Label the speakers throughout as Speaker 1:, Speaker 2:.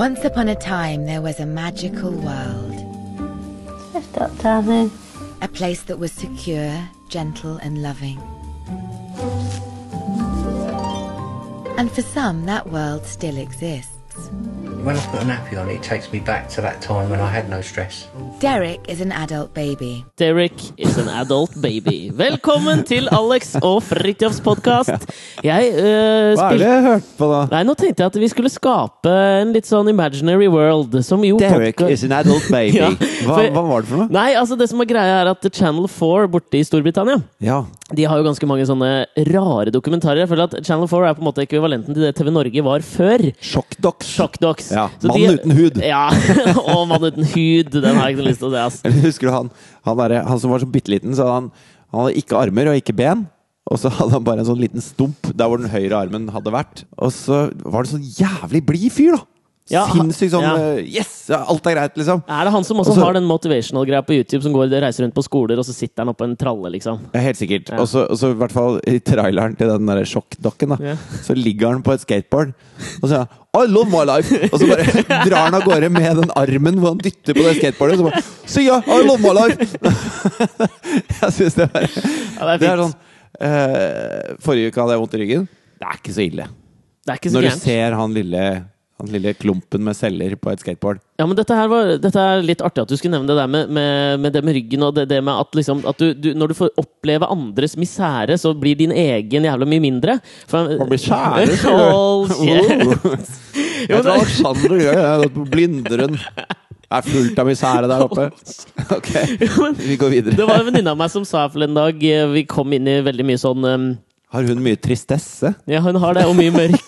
Speaker 1: Once upon a time, there was a magical world.
Speaker 2: Lift up, darling.
Speaker 1: A place that was secure, gentle, and loving. And for some, that world still exists.
Speaker 3: When I put a nappy on, it takes me back to that time when I had no stress.
Speaker 1: Derek is an adult baby.
Speaker 4: Derek is an adult baby. Velkommen til Alex og Fridtjofs podkast. Jeg uh,
Speaker 5: Hva er det jeg hørte på, da?
Speaker 4: Nei, nå tenkte jeg at vi skulle skape en litt sånn imaginary world, som jo
Speaker 5: Derek is an adult baby.
Speaker 4: Ja,
Speaker 5: hva,
Speaker 4: for-
Speaker 5: hva var det for noe?
Speaker 4: Nei, altså det som er greia er at Channel 4 borte i Storbritannia
Speaker 5: Ja.
Speaker 4: De har jo ganske mange sånne rare dokumentarer. Jeg føler at Channel 4 er på en måte ekvivalenten til det TV Norge var før.
Speaker 5: Shockdocs.
Speaker 4: Shockdocs.
Speaker 5: Ja, Mann uten hud.
Speaker 4: Ja, og Mann uten hud. Den har jeg ikke lyst til å se. ass.
Speaker 5: Husker du han, han, der, han som var så bitte liten? Så han, han hadde ikke armer og ikke ben. Og så hadde han bare en sånn liten stump der hvor den høyre armen hadde vært. Og så var det sånn jævlig blid fyr, da!
Speaker 4: Ja,
Speaker 5: Sinnssykt sånn
Speaker 4: ja.
Speaker 5: eh, Yes! Alt er greit, liksom.
Speaker 4: Er det han som også
Speaker 5: også
Speaker 4: har den motivational-greia på YouTube, som går reiser rundt på skoler, og så sitter han oppå en tralle, liksom?
Speaker 5: Ja, helt sikkert.
Speaker 4: Ja.
Speaker 5: Og så i hvert fall i traileren til den der sjokkdokken, da. Så ligger han på et skateboard, og så sier han I love my life! Og så bare drar han av gårde med den armen hvor han dytter på det skateboardet. Og så bare See ya! I love my life! Jeg syns det var
Speaker 4: Ja, det er
Speaker 5: Det er sånn uh, Forrige uke hadde jeg vondt i ryggen. Det er ikke så ille.
Speaker 4: Det er ikke så
Speaker 5: Når du ser han lille, han lille klumpen med celler på et skateboard.
Speaker 4: Ja, men dette, her var, dette er litt artig at du skulle nevne det der med, med, med det med ryggen, og det, det med at, liksom, at du, du, når du får oppleve andres misere, så blir din egen jævla mye mindre. For,
Speaker 5: sier du.
Speaker 4: Hold kjeft! Jo,
Speaker 5: Jeg tror
Speaker 4: men-
Speaker 5: Alexander gjør. Jeg har på Blinderen. Det er fullt av misere der oppe. Ok, vi går videre.
Speaker 4: Det var en venninne av meg som sa for en dag eh, Vi kom inn i veldig mye sånn um,
Speaker 5: Har hun mye tristesse?
Speaker 4: Ja, hun har det, og mye mørk.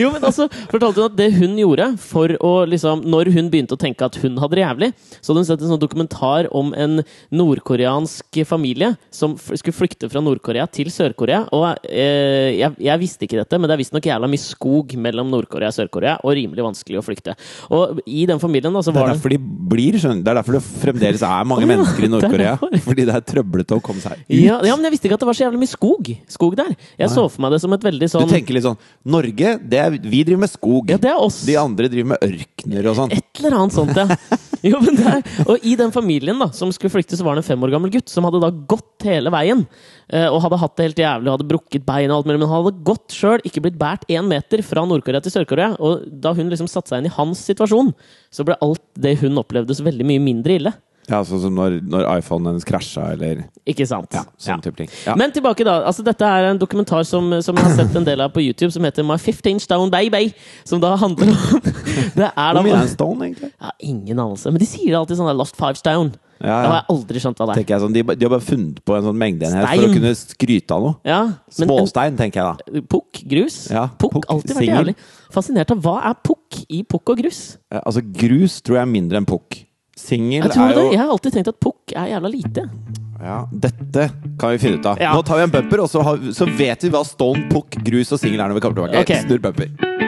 Speaker 4: Jo, men altså, fortalte hun at det hun gjorde for å liksom Når hun begynte å tenke at hun hadde det jævlig, så hadde hun sett en sånn dokumentar om en nordkoreansk familie som skulle flykte fra Nord-Korea til Sør-Korea. Og eh, jeg, jeg visste ikke dette, men det er visstnok jævla mye skog mellom Nord-Korea og Sør-Korea, og rimelig vanskelig å flykte. Og i den familien, da, så var Det er
Speaker 5: derfor de blir skjønner. Det er derfor det fremdeles er mange mennesker i Nord-Korea. Fordi det er trøblete å komme seg ut.
Speaker 4: ja, ja, men jeg visste ikke at det var så jævlig mye skog, skog der. Jeg så for meg det som et veldig
Speaker 5: Du
Speaker 4: sånn
Speaker 5: tenker litt sånn Norge, det er, vi driver med skog.
Speaker 4: Ja, det er oss.
Speaker 5: De andre driver med ørkener og sånn.
Speaker 4: Et eller annet sånt, ja. Jo, men det er, og i den familien da, som skulle flykte, så var det en fem år gammel gutt som hadde da gått hele veien. eh, Og hadde hatt det helt jævlig, hadde brukket bein og alt mulig. Men han hadde gått sjøl, ikke blitt båret én meter fra Nord-Korea til Sør-Korea. Og da hun liksom satte seg inn i hans situasjon, så ble alt det hun opplevde, så veldig mye mindre ille.
Speaker 5: Ja, Sånn som når, når iPhonen hennes krasja, eller
Speaker 4: Ikke sant?
Speaker 5: ja, sånn
Speaker 4: Ja.
Speaker 5: type ting. Ja.
Speaker 4: Men tilbake, da. altså Dette er en dokumentar som, som jeg har sett en del av på YouTube, som heter My 15 Stone Baby. Som da handler om Det er da
Speaker 5: Hvor mye er en stone, egentlig?
Speaker 4: Ja, ingen anelse. Men de sier alltid sånn der Lost Five Stone.
Speaker 5: Ja,
Speaker 4: Det har jeg aldri skjønt hva det er.
Speaker 5: Sånn, de, de har bare funnet på en sånn mengdeenhet for å kunne skryte av noe.
Speaker 4: Ja,
Speaker 5: Småstein, tenker jeg da.
Speaker 4: Pukk, grus.
Speaker 5: Ja,
Speaker 4: pukk,
Speaker 5: puk,
Speaker 4: alltid vært jævlig. Fascinert av hva er pukk i pukk og grus?
Speaker 5: Eh, Altså, grus tror jeg er mindre enn pukk. Singel er
Speaker 4: det. jeg har alltid tenkt at pukk er jævla lite.
Speaker 5: Ja, dette kan vi finne ut av.
Speaker 4: Ja.
Speaker 5: Nå tar vi en bumper, og så, har, så vet vi hva stone, pukk, grus og singel er når vi kommer tilbake.
Speaker 4: Okay.
Speaker 5: Snurr bumper.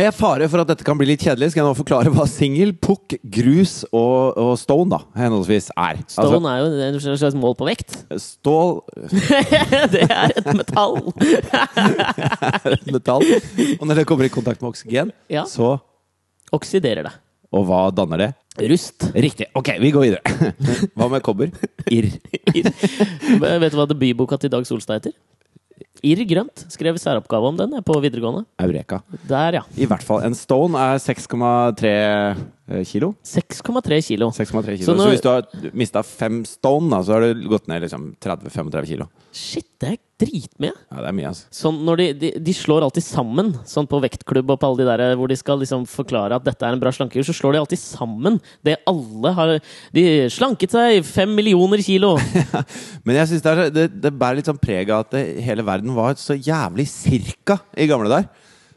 Speaker 5: Med fare for at dette kan bli litt kjedelig, skal jeg nå forklare hva singel, pukk, grus og, og stone da, henholdsvis er.
Speaker 4: Stone er jo en slags mål på vekt.
Speaker 5: Altså, stål
Speaker 4: det er et metall!
Speaker 5: er et metall, og når det kommer i kontakt med oksygen,
Speaker 4: Ja.
Speaker 5: så
Speaker 4: Oksiderer det.
Speaker 5: Og hva danner det?
Speaker 4: Rust.
Speaker 5: Riktig. Ok, vi går videre. Hva med kobber? Irr.
Speaker 4: Vet du hva debutboka til Dag Solstad heter? Irr grønt. Skrev særoppgave om den på videregående.
Speaker 5: Eureka.
Speaker 4: Der, ja.
Speaker 5: I hvert fall. En stone er 6,3 eh, kilo.
Speaker 4: 6,3 kilo.
Speaker 5: 6,3 kilo.
Speaker 4: Så
Speaker 5: Så, hvis du har mista fem stone, da, så har du gått ned liksom 30-35 kilo.
Speaker 4: Shit, det er dritmye!
Speaker 5: Ja, det er mye, altså.
Speaker 4: Sånn når de, de, de slår alltid sammen, sånn på vektklubb og på alle de der hvor de skal liksom forklare at dette er en bra slankekur, så slår de alltid sammen det alle har De slanket seg fem millioner kilo!
Speaker 5: Men jeg synes det, det, det bærer litt sånn preg av at det, hele verden var så jævlig cirka i gamle der.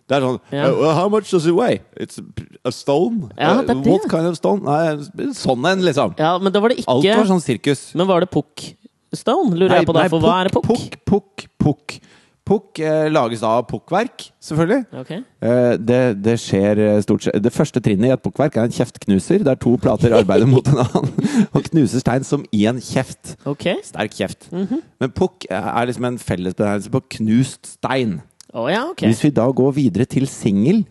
Speaker 5: Det er sånn
Speaker 4: Ja.
Speaker 5: "Uh, How much does it weigh? It's a stone?
Speaker 4: Ja, det er
Speaker 5: Uh, What
Speaker 4: det.
Speaker 5: kind of stone? Nei, sånn en, liksom.
Speaker 4: Ja, men da var det
Speaker 5: Alt var sånn sirkus.
Speaker 4: Men var det pukk stone? Lurer jeg på
Speaker 5: nei,
Speaker 4: derfor. Hva er det pukk?
Speaker 5: Pukk, pukk, pukk. Pukk eh, lages da av pukkverk, selvfølgelig.
Speaker 4: Okay.
Speaker 5: Eh, det, det skjer eh, stort sett Det første trinnet i et pukkverk er en kjeftknuser, der to plater arbeider mot en annen og knuser stein som i en kjeft.
Speaker 4: Okay.
Speaker 5: Sterk kjeft. Men pukk er liksom en fellesbetegnelse på knust stein.
Speaker 4: Å ja, okay.
Speaker 5: Hvis vi da går videre til singel,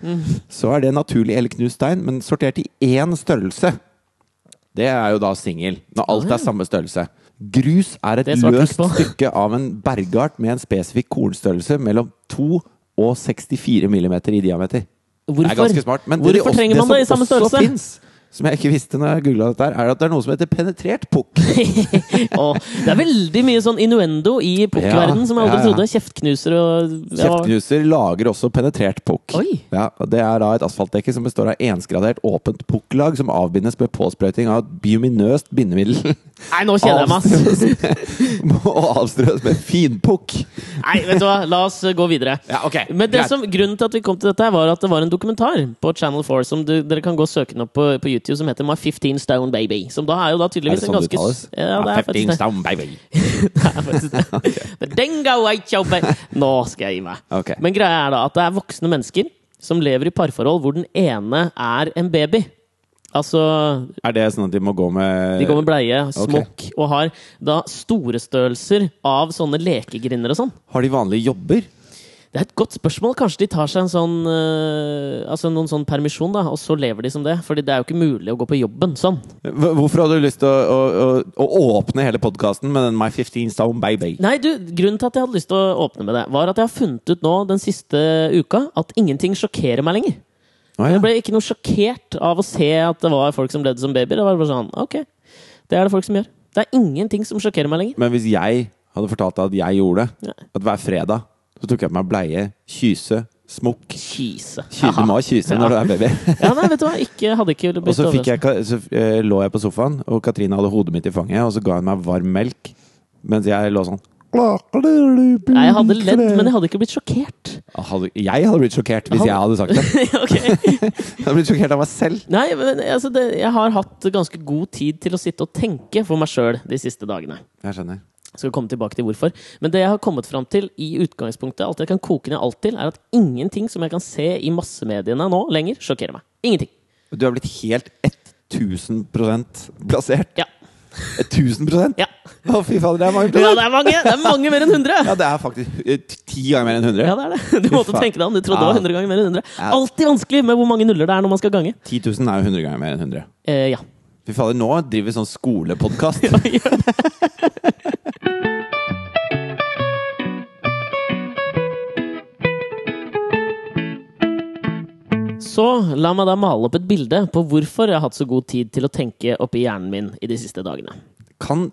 Speaker 5: så er det naturlig eller knust stein, men sortert i én størrelse. Det er jo da singel, når alt er samme størrelse. Grus er et
Speaker 4: er
Speaker 5: løst stykke av en bergart med en spesifikk kornstørrelse mellom 2 og 64 millimeter i diameter.
Speaker 4: Hvorfor,
Speaker 5: Det er ganske smart. Men
Speaker 4: hvorfor
Speaker 5: det,
Speaker 4: trenger man det i samme størrelse?
Speaker 5: finnes, som jeg ikke visste når jeg googla dette, er at det er noe som heter penetrert pukk.
Speaker 4: oh, det er veldig mye sånn innuendo i pukkverdenen
Speaker 5: Ja,
Speaker 4: som jeg aldri
Speaker 5: ja, ja.
Speaker 4: trodde. Kjeftknuser og.
Speaker 5: Kjeftknuser lager også penetrert pukk. Ja, det er da et asfaltdekke som består av ensgradert åpent pukklag som avbindes med påsprøyting av et biominøst bindemiddel.
Speaker 4: Nei, nå kjenner jeg meg, ass!
Speaker 5: Og avstrøs med finpukk.
Speaker 4: Nei, vet du hva, la oss gå videre.
Speaker 5: Ja, ok.
Speaker 4: Men det som, Grunnen til at vi kom til dette, her var at det var en dokumentar på Channel 4 som du, dere kan gå og søke den opp på, på YouTube, som heter My 15 Stone Baby. Som da er jo da
Speaker 5: Er
Speaker 4: tydeligvis
Speaker 5: det
Speaker 4: en
Speaker 5: sånn det
Speaker 4: ganske
Speaker 5: uttales?
Speaker 4: Ja, det er faktisk det.
Speaker 5: Stone, baby.
Speaker 4: det, er faktisk det. The dingo ate your ba- Nå skal jeg gi meg.
Speaker 5: Ok.
Speaker 4: Men greia er da at det er voksne mennesker som lever i parforhold hvor den ene er en baby. Altså
Speaker 5: Er det sånn at de må gå med
Speaker 4: De går med bleie, smokk, og har da store størrelser av sånne lekegrinder og sånn.
Speaker 5: Har de vanlige jobber?
Speaker 4: Det er et godt spørsmål. Kanskje de tar seg en sånn øh, Altså noen sånn permisjon, da, og så lever de som det. Fordi det er jo ikke mulig å gå på jobben sånn.
Speaker 5: Hvorfor hadde du lyst til å, å, å, å åpne hele podkasten med den My 15 Stone Baby?
Speaker 4: Nei, du, grunnen til at jeg hadde lyst til å åpne med det, var at jeg har funnet ut nå den siste uka at ingenting sjokkerer meg lenger.
Speaker 5: Ah, ja.
Speaker 4: Jeg ble ikke noe sjokkert av å se at det var folk som levde som babyer. Det var bare sånn, ok, det er det folk som gjør. Det er ingenting som sjokkerer meg lenger.
Speaker 5: Men hvis jeg hadde fortalt deg at jeg gjorde det, at hver fredag så tok jeg på meg bleie, kyse, smokk
Speaker 4: Kyse.
Speaker 5: kyse. Du må ha kyse når du er baby.
Speaker 4: Ja, nei, vet du hva, ikke, hadde ikke blitt
Speaker 5: Og så, jeg, så uh, lå jeg på sofaen, og Katrine hadde hodet mitt i fanget, og så ga hun meg varm melk mens jeg lå sånn.
Speaker 4: Nei, jeg hadde ledd, men jeg hadde ikke blitt sjokkert.
Speaker 5: Hadde, jeg hadde blitt sjokkert hvis jeg hadde sagt det. Jeg hadde blitt sjokkert av meg selv.
Speaker 4: Nei, men altså, det, jeg har hatt ganske god tid til å sitte og tenke for meg sjøl de siste dagene.
Speaker 5: Jeg skjønner.
Speaker 4: Skal komme tilbake til hvorfor. Men det jeg har kommet fram til i utgangspunktet, alt jeg kan koke ned alt til, er at ingenting som jeg kan se i massemediene nå lenger, sjokkerer meg. Ingenting.
Speaker 5: Du har blitt helt 1000 plassert.
Speaker 4: Ja.
Speaker 5: 1000%
Speaker 4: Ja.
Speaker 5: Å, fy fader, det er mange
Speaker 4: ja, det er mange! Det er mange mer enn 100!
Speaker 5: Ja, det er faktisk eh, ti ganger mer enn 100.
Speaker 4: Ja, det er det. Du måtte tenke deg om. Du trodde det var 100 ganger mer enn 100.
Speaker 5: Ja.
Speaker 4: Alltid vanskelig med hvor mange nuller det er når man skal gange.
Speaker 5: 10 000 er jo 100 ganger mer enn 100.
Speaker 4: Eh, ja.
Speaker 5: Fy fader, nå driver vi sånn skolepodkast.
Speaker 4: Så la meg da male opp et bilde på hvorfor jeg har hatt så god tid til å tenke oppi hjernen min i de siste dagene.
Speaker 5: Kan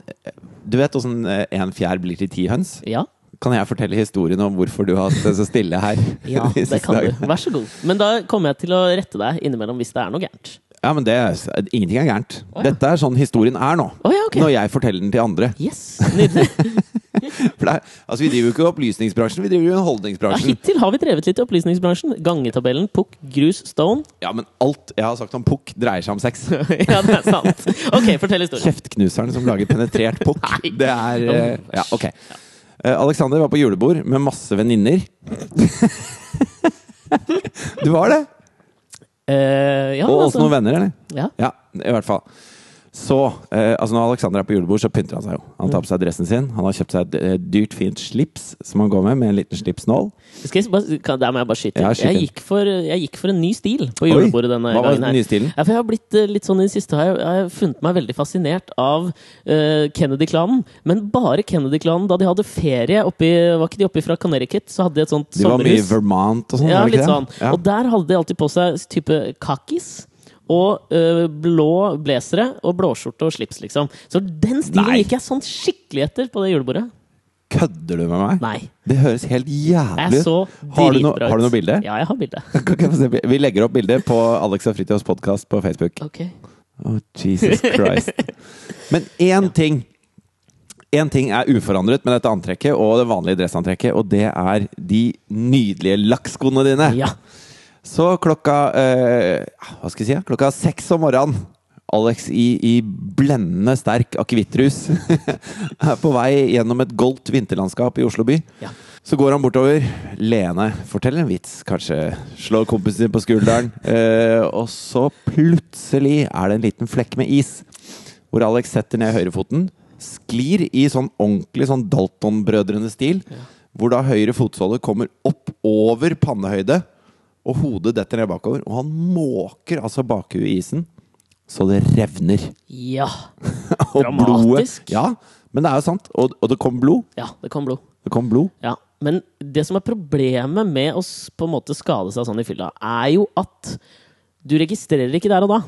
Speaker 5: Du vet åssen en fjær blir til ti høns?
Speaker 4: Ja,
Speaker 5: Kan jeg fortelle historien om hvorfor du har hatt det så stille her?
Speaker 4: ja
Speaker 5: de
Speaker 4: det
Speaker 5: kan
Speaker 4: kan du. Vær så god. Men da kommer jeg til å rette deg innimellom hvis det er noe gærent.
Speaker 5: Ja, men det Ingenting er gærent.
Speaker 4: Oh, ja.
Speaker 5: Dette er sånn historien er nå.
Speaker 4: Oh, ja, okay.
Speaker 5: Når jeg forteller den til andre.
Speaker 4: Yes, Nydelig.
Speaker 5: For det altså, Vi driver jo ikke i opplysningsbransjen, vi driver jo i
Speaker 4: Ja, hittil har vi drevet litt i opplysningsbransjen. Gangetabellen, pukk, grus, stone.
Speaker 5: Ja, men alt jeg har sagt om pukk, dreier seg om sex.
Speaker 4: ja, det er sant. Ok, fortell historien.
Speaker 5: Kjeftknuseren som lager penetrert pukk. Det er uh, Ja, ok. Eh, Alexander var på julebord med masse venninner. du var det?
Speaker 4: Eh, ja,
Speaker 5: Og
Speaker 4: altså,
Speaker 5: også noen venner, eller?
Speaker 4: Ja.
Speaker 5: Ja, i hvert fall. Så, eh, altså Når Alexander er på julebord, så pynter han seg jo. Han tar på seg dressen sin. Han har kjøpt seg et eh, dyrt, fint slips som han går med, med en liten slipsnål.
Speaker 4: Skal jeg, bare, kan, der må jeg bare skyte.
Speaker 5: Ja,
Speaker 4: jeg, gikk for, jeg gikk for en ny stil på julebordet denne
Speaker 5: Hva var den nye stilen?
Speaker 4: Ja, for jeg har blitt eh, litt sånn i det siste har jeg, jeg har funnet meg veldig fascinert av uh, Kennedy-klanen. Men bare Kennedy-klanen da de hadde ferie oppi Var ikke de oppe fra Connecticut? Så hadde de et sånt sommerhus.
Speaker 5: De var mye i. Vermont og sånn?
Speaker 4: Ja, litt sånn.
Speaker 5: Ja.
Speaker 4: Og der hadde de alltid på seg type kakis. Og øh, blå blazere og blåskjorte og slips, liksom. Så den stilen
Speaker 5: Nei.
Speaker 4: gikk jeg sånn skikkelig etter på det julebordet.
Speaker 5: Kødder du med meg?
Speaker 4: Nei.
Speaker 5: Det høres helt jævlig ut. Har du, no,
Speaker 4: dritbra
Speaker 5: har du noe bilde?
Speaker 4: Ja, jeg har bilde.
Speaker 5: Vi legger opp bilde på Alex og Fritjofs podkast på Facebook.
Speaker 4: Ok.
Speaker 5: Å, Jesus Christ. Men én ting Én ting er uforandret med dette antrekket og det vanlige dressantrekket, og det er de nydelige lakkskoene dine.
Speaker 4: Ja.
Speaker 5: Så klokka eh, Hva skal jeg si? Klokka seks om morgenen Alex i, i blendende sterk akevittrus er på vei gjennom et goldt vinterlandskap i Oslo by.
Speaker 4: Ja.
Speaker 5: Så går han bortover. Lene forteller en vits, kanskje slår kompisen sin på skulderen. Eh, og så plutselig er det en liten flekk med is, hvor Alex setter ned høyrefoten, sklir i sånn ordentlig sånn Dalton-brødrene-stil, hvor da høyre fotsåle kommer opp over pannehøyde, og hodet detter ned bakover. Og han måker altså bakhuet i isen, så det revner.
Speaker 4: Ja.
Speaker 5: Og
Speaker 4: Dramatisk.
Speaker 5: blodet Ja, men det er jo sant. Og, og det kom blod.
Speaker 4: ja, det kom blod.
Speaker 5: Det kom blod.
Speaker 4: Ja, Men det som er problemet med å på en måte skade seg sånn i fylla, er jo at du registrerer ikke der og da.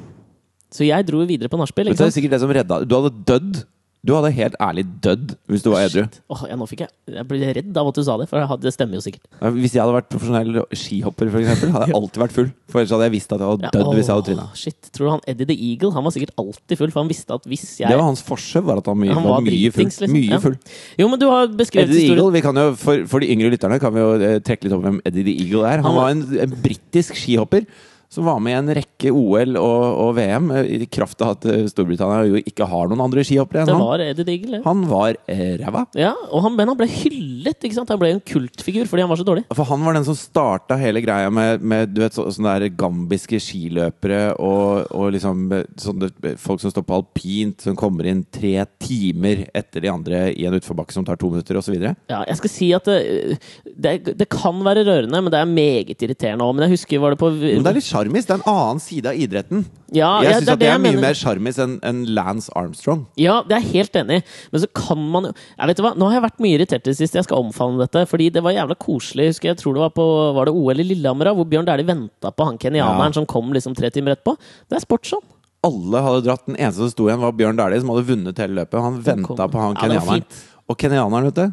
Speaker 4: Så jeg dro videre på nachspiel.
Speaker 5: Du hadde dødd. Du hadde helt ærlig dødd hvis du var edru.
Speaker 4: Shit. Ja, nå fikk jeg Jeg ble redd av at du sa det, for det stemmer jo sikkert.
Speaker 5: Hvis jeg hadde vært profesjonell skihopper, for eksempel, hadde jeg alltid vært full. For ellers hadde jeg visst at jeg hadde
Speaker 4: Ja,
Speaker 5: dødd hvis jeg hadde tryna.
Speaker 4: Shit. Tror du han Eddie the Eagle Han var sikkert alltid full, for han visste at hvis jeg
Speaker 5: Det var hans forskjell, var at han, mye,
Speaker 4: Han
Speaker 5: var,
Speaker 4: var
Speaker 5: mye full.
Speaker 4: liksom.
Speaker 5: Mye
Speaker 4: Ja.
Speaker 5: full.
Speaker 4: Jo, men du har beskrevet
Speaker 5: Eddie the
Speaker 4: historien
Speaker 5: Eagle, vi kan jo, for, for de yngre lytterne kan vi jo eh, trekke litt om hvem Eddie the Eagle er. Han
Speaker 4: Han var-
Speaker 5: var en, en britisk skihopper som var med i en rekke OL og, og VM, eh, i kraft av at eh, Storbritannia jo ikke har noen andre skihoppere enn
Speaker 4: Det
Speaker 5: han.
Speaker 4: var Eddie Diggle. Ja.
Speaker 5: Han var eh, ræva.
Speaker 4: ja og han, men han ble hyllet, ikke sant? Han ble en kultfigur fordi han var så dårlig.
Speaker 5: For han var den som starta hele greia med, med du vet, så, sånne der gambiske skiløpere og, og liksom sånne folk som står på alpint, som kommer inn tre timer etter de andre i en utforbakke som tar to minutter, osv.
Speaker 4: Ja, jeg skal si at det, det, det kan være rørende, men det er meget irriterende òg. Men jeg husker var det på
Speaker 5: Men det er litt sjarmis. Det er en annen side av idretten.
Speaker 4: Ja,
Speaker 5: jeg
Speaker 4: ja,
Speaker 5: syns
Speaker 4: det
Speaker 5: det er mye
Speaker 4: mener.
Speaker 5: mer sjarmis enn en Lance Armstrong.
Speaker 4: Ja, det er helt enig. Men så kan man jo Jeg vet hva, Nå har jeg vært mye irritert i det siste. Jeg skal omfavne dette. Fordi det var jævla koselig. Jeg husker jeg tror det var på Var det OL i Lillehammer, hvor Bjørn Dæhlie venta på han kenyaneren
Speaker 5: Ja.
Speaker 4: som kom liksom tre timer etterpå? Det er sportsånd.
Speaker 5: Alle hadde dratt. Den eneste som sto igjen, var Bjørn Dæhlie, som hadde vunnet hele løpet. Han venta på han kenyaneren.
Speaker 4: Ja,
Speaker 5: Og kenyaneren, vet du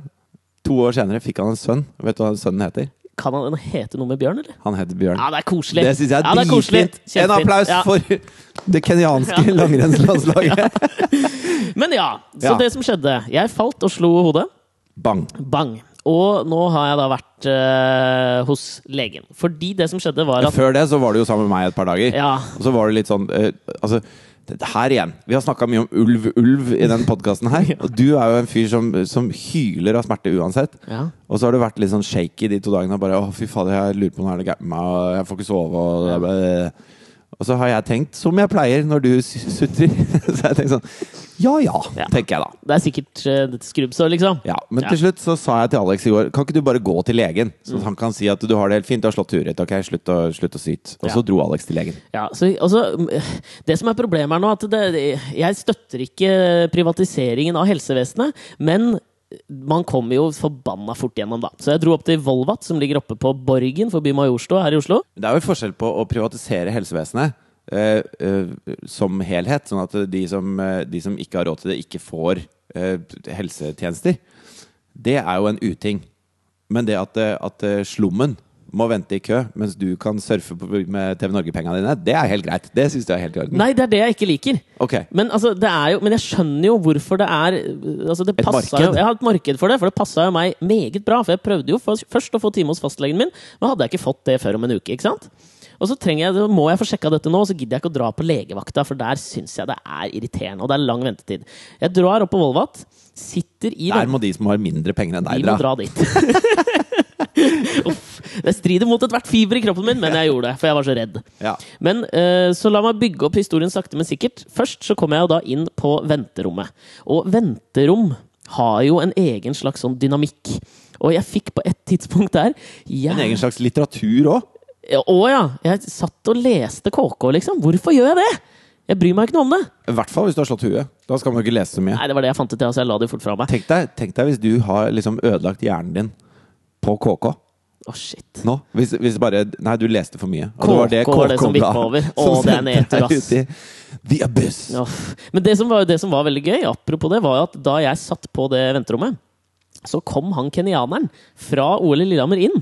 Speaker 5: To år senere fikk han en sønn. Vet du hva sønnen heter?
Speaker 4: Kan han hete noe med Bjørn, eller?
Speaker 5: Han heter Bjørn.
Speaker 4: Ja, det er koselig.
Speaker 5: Det syns jeg er
Speaker 4: ja, det er
Speaker 5: dritfint. En applaus
Speaker 4: Ja.
Speaker 5: for det kenyanske
Speaker 4: Ja.
Speaker 5: langrennslandslaget.
Speaker 4: Men ja, så det som skjedde Jeg falt og slo hodet.
Speaker 5: Bang.
Speaker 4: Bang. Og nå har jeg da vært eh, hos legen. Fordi det som skjedde, var at
Speaker 5: Før det så var du jo sammen med meg et par dager.
Speaker 4: Ja.
Speaker 5: Og så var det litt sånn eh, Altså, her igjen. Vi har snakka mye om ulv, ulv i den podkasten her. Og du er jo en fyr som, som hyler av smerte uansett.
Speaker 4: ja.
Speaker 5: Og så har du vært litt sånn shaky de to dagene. og Bare, å fy fader, jeg lurer på om det er gærent med meg, og jeg får ikke sove. Og, ble- og så har jeg tenkt, som jeg pleier når du sutrer, så jeg tenker sånn Ja ja,
Speaker 4: Ja.
Speaker 5: tenker jeg da.
Speaker 4: Det er sikkert uh, skrubbsår, liksom.
Speaker 5: Ja, Men
Speaker 4: Ja.
Speaker 5: til slutt så sa jeg til Alex i går Kan ikke du bare gå til legen? Så
Speaker 4: Mm.
Speaker 5: han kan si at du har det helt fint, du har slått huet ditt. Ok, slutt å, slutt å syte. Og
Speaker 4: Ja.
Speaker 5: så dro Alex til legen.
Speaker 4: Ja, så, altså, mm, det som er problemet er nå, at det, jeg støtter ikke privatiseringen av helsevesenet, men man kommer jo forbanna fort gjennom, da. Så jeg dro opp til Volvat, som ligger oppe på Borgen forbi Majorstua her i Oslo.
Speaker 5: Det er jo forskjell på å privatisere helsevesenet eh, eh, som helhet, sånn at de som, eh, de som ikke har råd til det, ikke får eh, helsetjenester. Det er jo en uting. Men det at, eh, at slummen må vente i kø mens du kan surfe på, med TV Norge-pengene dine, det er helt greit. Det syns du er helt i orden.
Speaker 4: Nei, det er det jeg ikke liker.
Speaker 5: Okay.
Speaker 4: Men, altså, det er jo, men jeg skjønner jo hvorfor det er altså, det
Speaker 5: Et marked.
Speaker 4: Jo, jeg har et marked for det, for det passa jo meg meget bra. For jeg prøvde jo først først å få time hos fastlegen min, men hadde jeg ikke fått det før om en uke. ikke sant? Og så jeg, må jeg få sjekka dette nå, og så gidder jeg ikke å dra på legevakta, for der syns jeg det er irriterende, og det er lang ventetid. Jeg drar opp på Volvat, sitter i
Speaker 5: Der må de som har mindre penger enn deg,
Speaker 4: De
Speaker 5: deg,
Speaker 4: må
Speaker 5: dra.
Speaker 4: dra dit. Uff. Det strider mot ethvert fiber i kroppen min, men jeg gjorde det, for jeg var så redd.
Speaker 5: Ja.
Speaker 4: Men uh, så la meg bygge opp historien sakte, men sikkert. Først så kom jeg jo da inn på venterommet. Og venterom har jo en egen slags sånn dynamikk. Og jeg fikk på et tidspunkt der jeg,
Speaker 5: En egen slags litteratur òg.
Speaker 4: Å ja! Jeg satt og leste KK, liksom. Hvorfor gjør jeg det? Jeg bryr meg ikke noe om det.
Speaker 5: I hvert fall hvis du har slått huet. Da skal man jo ikke lese så mye.
Speaker 4: Nei, det var det jeg fant ut, så jeg la det fort fra meg.
Speaker 5: Tenk deg, tenk deg hvis du har liksom ødelagt hjernen din på KK.
Speaker 4: Å, shit.
Speaker 5: Nå, hvis, hvis bare Nei, du leste for mye. Og
Speaker 4: KK var det som
Speaker 5: KK-bladet
Speaker 4: vippet over. Å, det er nedtur, ass.
Speaker 5: The Abyss.
Speaker 4: Uff. Men det som, var, det som var veldig gøy, apropos det, var at da jeg satt på det venterommet, så kom han kenyaneren fra OL i Lillehammer inn.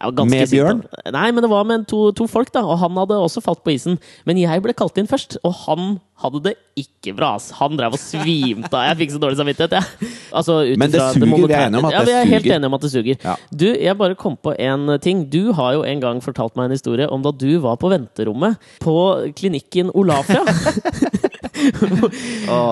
Speaker 5: Med Bjørn?
Speaker 4: av- Nei, men det var med to, to folk, da. Og han hadde også falt på isen. Men jeg ble kalt inn først, og han hadde det ikke bra. ass. Han drev og svimte av. Jeg fikk så dårlig samvittighet, jeg. Altså,
Speaker 5: Men det
Speaker 4: suger.
Speaker 5: suger, vi er enige om at
Speaker 4: ja,
Speaker 5: det
Speaker 4: vi er helt
Speaker 5: suger.
Speaker 4: enige om at det suger.
Speaker 5: Ja.
Speaker 4: Du, jeg bare kom på en ting. Du har jo en gang fortalt meg en historie om da du var på venterommet på klinikken Olafia.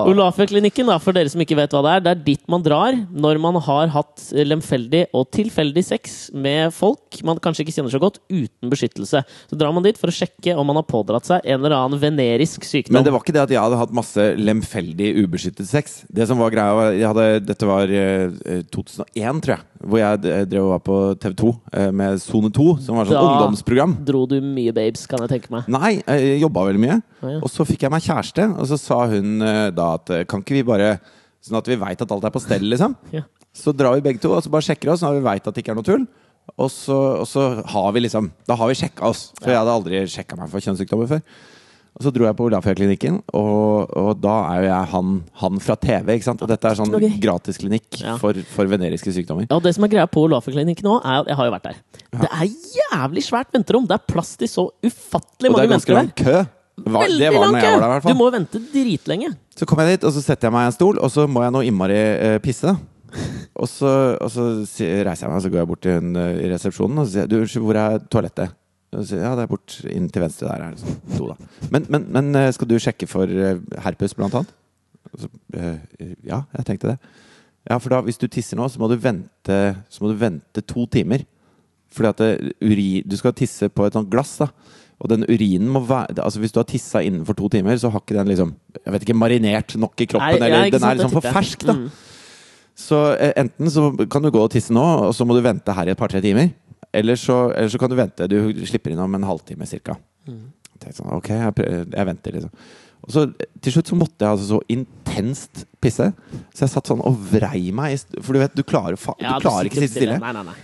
Speaker 4: Olafia-klinikken, da, for dere som ikke vet hva det er, det er dit man drar når man har hatt lemfeldig og tilfeldig sex med folk man kanskje ikke kjenner så godt, uten beskyttelse. Så drar man dit for å sjekke om man har pådratt seg en eller annen venerisk sykdom.
Speaker 5: Men det var ikke det at jeg hadde hatt masse lemfeldig ubeskyttet sex. Det som var greia var, jeg hadde, Dette var eh, 2001, tror jeg. Hvor jeg eh, drev og var på TV 2 eh, med Sone 2, som var sånn
Speaker 4: Da-
Speaker 5: ungdomsprogram.
Speaker 4: Dro du mye babes, kan jeg tenke meg.
Speaker 5: Nei, jeg jobba veldig mye.
Speaker 4: Ah, ja.
Speaker 5: Og så fikk jeg meg kjæreste, og så sa hun eh, da at eh, kan ikke vi bare Sånn at vi veit at alt er på stell, liksom.
Speaker 4: Ja.
Speaker 5: Så drar vi begge to og så bare sjekker oss, sånn at vi veit at det ikke er noe tull. Og så, og så har vi liksom Da har vi sjekka oss. For jeg hadde aldri sjekka meg for kjønnssykdommer før. Og så dro jeg på Olafia-klinikken, og, og da er jo jeg han, han fra TV. ikke sant? Og dette er sånn gratisklinikk
Speaker 4: Ja.
Speaker 5: for, for veneriske sykdommer.
Speaker 4: Ja, og det som er greia på Olafia-klinikken nå, er at jeg har jo vært der. Det er jævlig svært venterom! Det er plass til så ufattelig
Speaker 5: Og det er ganske
Speaker 4: mennesker
Speaker 5: lang kø. Var,
Speaker 4: Veldig
Speaker 5: det var
Speaker 4: lang kø!
Speaker 5: der.
Speaker 4: Du må vente dritlenge.
Speaker 5: Så kommer jeg dit, og så setter jeg meg i en stol, og så må jeg nå innmari uh, pisse. Og så, og så reiser jeg meg, og så går jeg bort til hun uh, i resepsjonen og så sier jeg, du, unnskyld, hvor er toalettet? Og så sier ja, det er bort inn til venstre der. Er det sånn, do, da. Men, men, men eh, skal du sjekke for eh, herpes, blant annet? Så, uh, ja, jeg tenkte det. Ja, for da, hvis du tisser nå, så må du vente, så må du vente to timer. Fordi at det, uri, du skal tisse på et sånt glass, da. Og den urinen må være Altså Hvis du har tissa innenfor to timer, så har ikke den liksom Jeg vet ikke, marinert nok i kroppen.
Speaker 4: Nei,
Speaker 5: eller den er liksom for fersk, da.
Speaker 4: Mm.
Speaker 5: Så eh, enten så kan du gå og tisse nå, og så må du vente her i et par-tre timer. Eller så, eller så kan du vente. Du slipper inn om en halvtime ca.
Speaker 4: Mm.
Speaker 5: Sånn, ok, jeg, prøver, jeg venter, liksom. Og så Til slutt så måtte jeg altså så intenst pisse. Så jeg satt sånn og vrei meg. For du vet, du klarer, fa
Speaker 4: Ja,
Speaker 5: du klarer ikke sitte stille.
Speaker 4: Nei, nei, nei.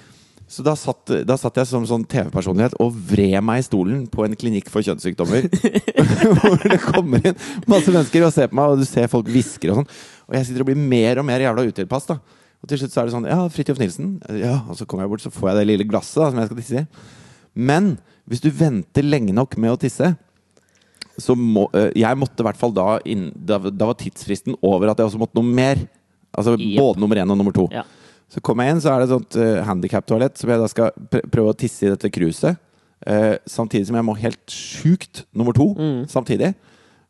Speaker 5: Så da satt, da satt jeg som sånn TV-personlighet og vred meg i stolen på en klinikk for kjønnssykdommer. hvor det kommer inn masse mennesker og ser på meg, og du ser folk hvisker og sånn. Og jeg sitter og blir mer og mer jævla utilpass. da Og til slutt så er det sånn Ja, Fridtjof Nilsen. Ja, Og så kommer jeg bort, så får jeg det lille glasset da som jeg skal tisse i. Men hvis du venter lenge nok med å tisse så må, øh, Jeg måtte i hvert fall da inn, da, da var tidsfristen over at jeg også måtte noe mer. Altså
Speaker 4: yep.
Speaker 5: både nummer én og nummer to.
Speaker 4: Ja.
Speaker 5: Så kommer jeg inn, så er det et sånt uh, handikap-toalett som jeg da skal pr prøve å tisse i dette kruset. Uh, samtidig som jeg må helt sjukt nummer to
Speaker 4: Mm.
Speaker 5: samtidig.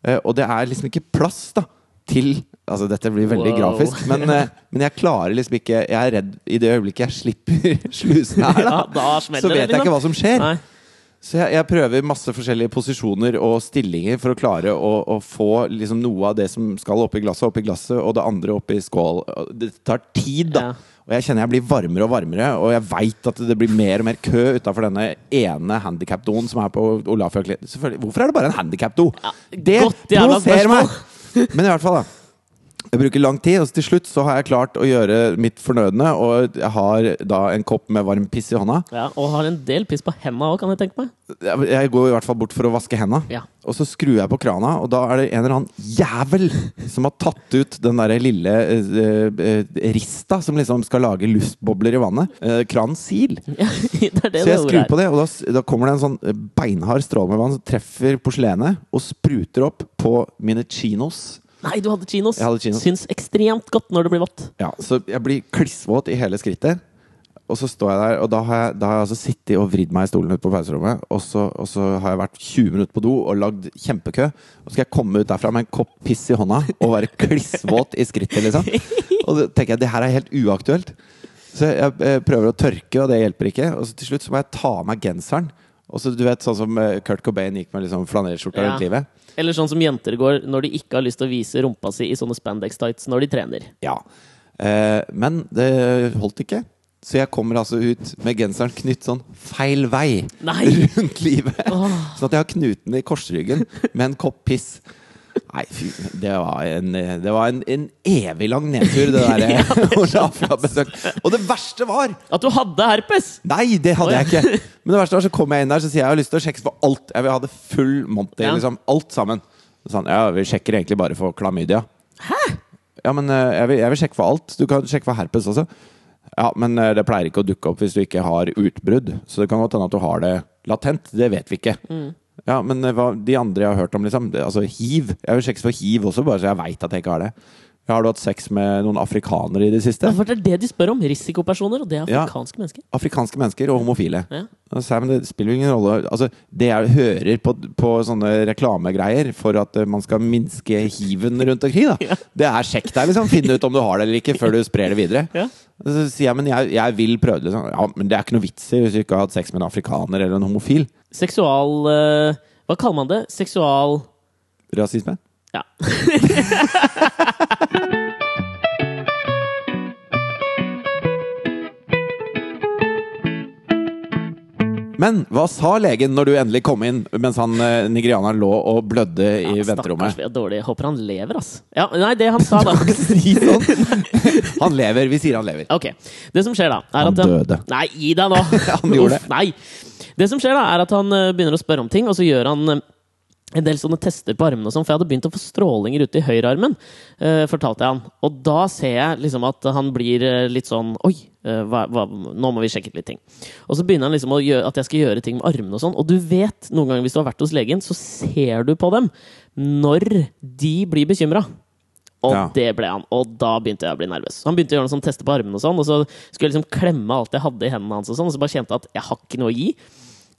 Speaker 5: Uh, og det er liksom ikke plass da til Altså, dette blir veldig
Speaker 4: Wow.
Speaker 5: grafisk, men, uh, men jeg klarer liksom ikke Jeg er redd i det øyeblikket jeg slipper slusen her, da.
Speaker 4: Ja, da
Speaker 5: så vet
Speaker 4: det,
Speaker 5: jeg ikke
Speaker 4: liksom.
Speaker 5: hva som skjer.
Speaker 4: Nei.
Speaker 5: Så jeg, jeg prøver masse forskjellige posisjoner og stillinger for å klare å, å få liksom noe av det som skal oppi glasset, oppi glasset, og det andre oppi skål. Det tar tid, da.
Speaker 4: Ja.
Speaker 5: Og jeg kjenner jeg blir varmere og varmere, og jeg veit at det blir mer og mer kø utafor denne ene handikap-doen som er på Olafia Hvorfor er det bare en handikap-do? det
Speaker 4: godt
Speaker 5: provoserer meg! Men i hvert fall, da. Jeg bruker lang tid, og til slutt så har jeg klart å gjøre mitt fornødne. Og jeg har da en kopp med varm piss i hånda.
Speaker 4: Ja, og har en del piss på henda òg, kan jeg tenke meg.
Speaker 5: Jeg går i hvert fall bort for å vaske henda.
Speaker 4: Ja.
Speaker 5: Og så skrur jeg på krana, og da er det en eller annen jævel som har tatt ut den der lille eh, eh, rista som liksom skal lage luftbobler i vannet. Eh, kranen sil.
Speaker 4: Ja, det det
Speaker 5: Så jeg skrur på det, og da, da kommer det en sånn eh, beinhard stråle med vann som treffer porselenet og spruter opp på mine chinos.
Speaker 4: Nei, du hadde chinos.
Speaker 5: Jeg hadde chinos.
Speaker 4: Syns ekstremt godt når det blir vått.
Speaker 5: Ja, så jeg blir klissvåt i hele skrittet. Og så står jeg der, og da har jeg, da har jeg altså sittet og vridd meg i stolen ute på pauserommet. Og så, og så har jeg vært 20 minutter på do og lagd kjempekø. Og så skal jeg komme ut derfra med en kopp piss i hånda og være klissvåt i skrittet, liksom. Og da tenker jeg det her er helt uaktuelt. Så jeg, jeg prøver å tørke, og det hjelper ikke. Og så til slutt så må jeg ta av meg genseren. Og så du vet, sånn som eh, Kurt Cobain gikk med liksom flanellskjorta
Speaker 4: Ja.
Speaker 5: rundt livet.
Speaker 4: Eller sånn som jenter går når de ikke har lyst til å vise rumpa si i sånne spandex tights når de trener.
Speaker 5: Ja. Eh, men det holdt ikke. Så jeg kommer altså ut med genseren knytt sånn feil vei
Speaker 4: Nei!
Speaker 5: rundt livet. Sånn at jeg har knuten i korsryggen med en kopp piss. Nei, fy Det var en, det var en, en evig lang nedtur, det der ja, det Og det verste var
Speaker 4: At du hadde herpes!
Speaker 5: Nei, det hadde
Speaker 4: ja.
Speaker 5: jeg ikke. Men det verste var så kom jeg inn der Så sier jeg jeg har lyst til å sjekke for alt. Jeg vil ha det full monty.
Speaker 4: Ja.
Speaker 5: Liksom, alt sammen. Sånn, ja, vi sjekker egentlig bare for klamydia. Hæ? Ja, men eh, jeg vil, jeg vil sjekke for alt. Du kan sjekke for herpes også. Ja, men eh, det pleier ikke å dukke opp hvis du ikke har utbrudd. Så det kan godt hende at du har det latent. Det vet vi ikke. Ja, men eh, hva, de andre jeg har hørt om, liksom det, Altså hiv. Jeg har jo sjekke for hiv også, bare så jeg veit at jeg ikke har det. Har du hatt sex med noen afrikanere i det siste?
Speaker 4: For det er det de spør om. Risikopersoner, og det er
Speaker 5: Ja.
Speaker 4: afrikanske mennesker.
Speaker 5: Afrikanske mennesker og homofile.
Speaker 4: Ja.
Speaker 5: Men det spiller jo ingen rolle Altså, Det jeg hører på, på sånne reklamegreier for at eh, man skal minske hiven rundt omkring, da, det er sjekk deg, liksom. Finn ut om du har det eller ikke, før du sprer det videre.
Speaker 4: Ja.
Speaker 5: Så sier jeg men jeg, jeg vil prøve det. Liksom. Ja, men det er ikke noe vits i hvis du ikke har hatt sex med en afrikaner eller en homofil.
Speaker 4: Seksual uh, Hva kaller man det? Seksual
Speaker 5: Rasisme.
Speaker 4: Ja.
Speaker 5: Men hva sa legen når du endelig kom inn mens han eh, nigerianeren lå og blødde i
Speaker 4: Ja, Stakkars,
Speaker 5: venterommet?
Speaker 4: vi er dårlige. Jeg håper han lever, ass. Ja, nei, det han sa, da
Speaker 5: Si sånn! Han lever. Vi sier han lever.
Speaker 4: Ok. Det som skjer, da, er
Speaker 5: Han
Speaker 4: at
Speaker 5: døde.
Speaker 4: Nei, gi deg nå!
Speaker 5: Han gjorde
Speaker 4: Uff, Nei. Det som skjer, da, er at han eh, begynner å spørre om ting, og så gjør han eh, en del sånne tester på armene og sånn, for jeg hadde begynt å få strålinger ute i høyrearmen, eh, fortalte jeg han. Og da ser jeg liksom at han blir eh, litt sånn Oi, eh, hva, hva, nå må vi sjekke litt ting. Og så begynner han liksom gjøre, at jeg skal gjøre ting med armene og sånn. Og du vet noen ganger hvis du har vært hos legen, så ser du på dem når de blir bekymra. Og
Speaker 5: Ja.
Speaker 4: det ble han. Og da begynte jeg å bli nervøs. Han begynte å gjøre noen sånn tester på armene, og sånn, og så skulle jeg liksom klemme alt jeg hadde i hendene hans, og sånn, og så bare kjente jeg at jeg har ikke noe å gi.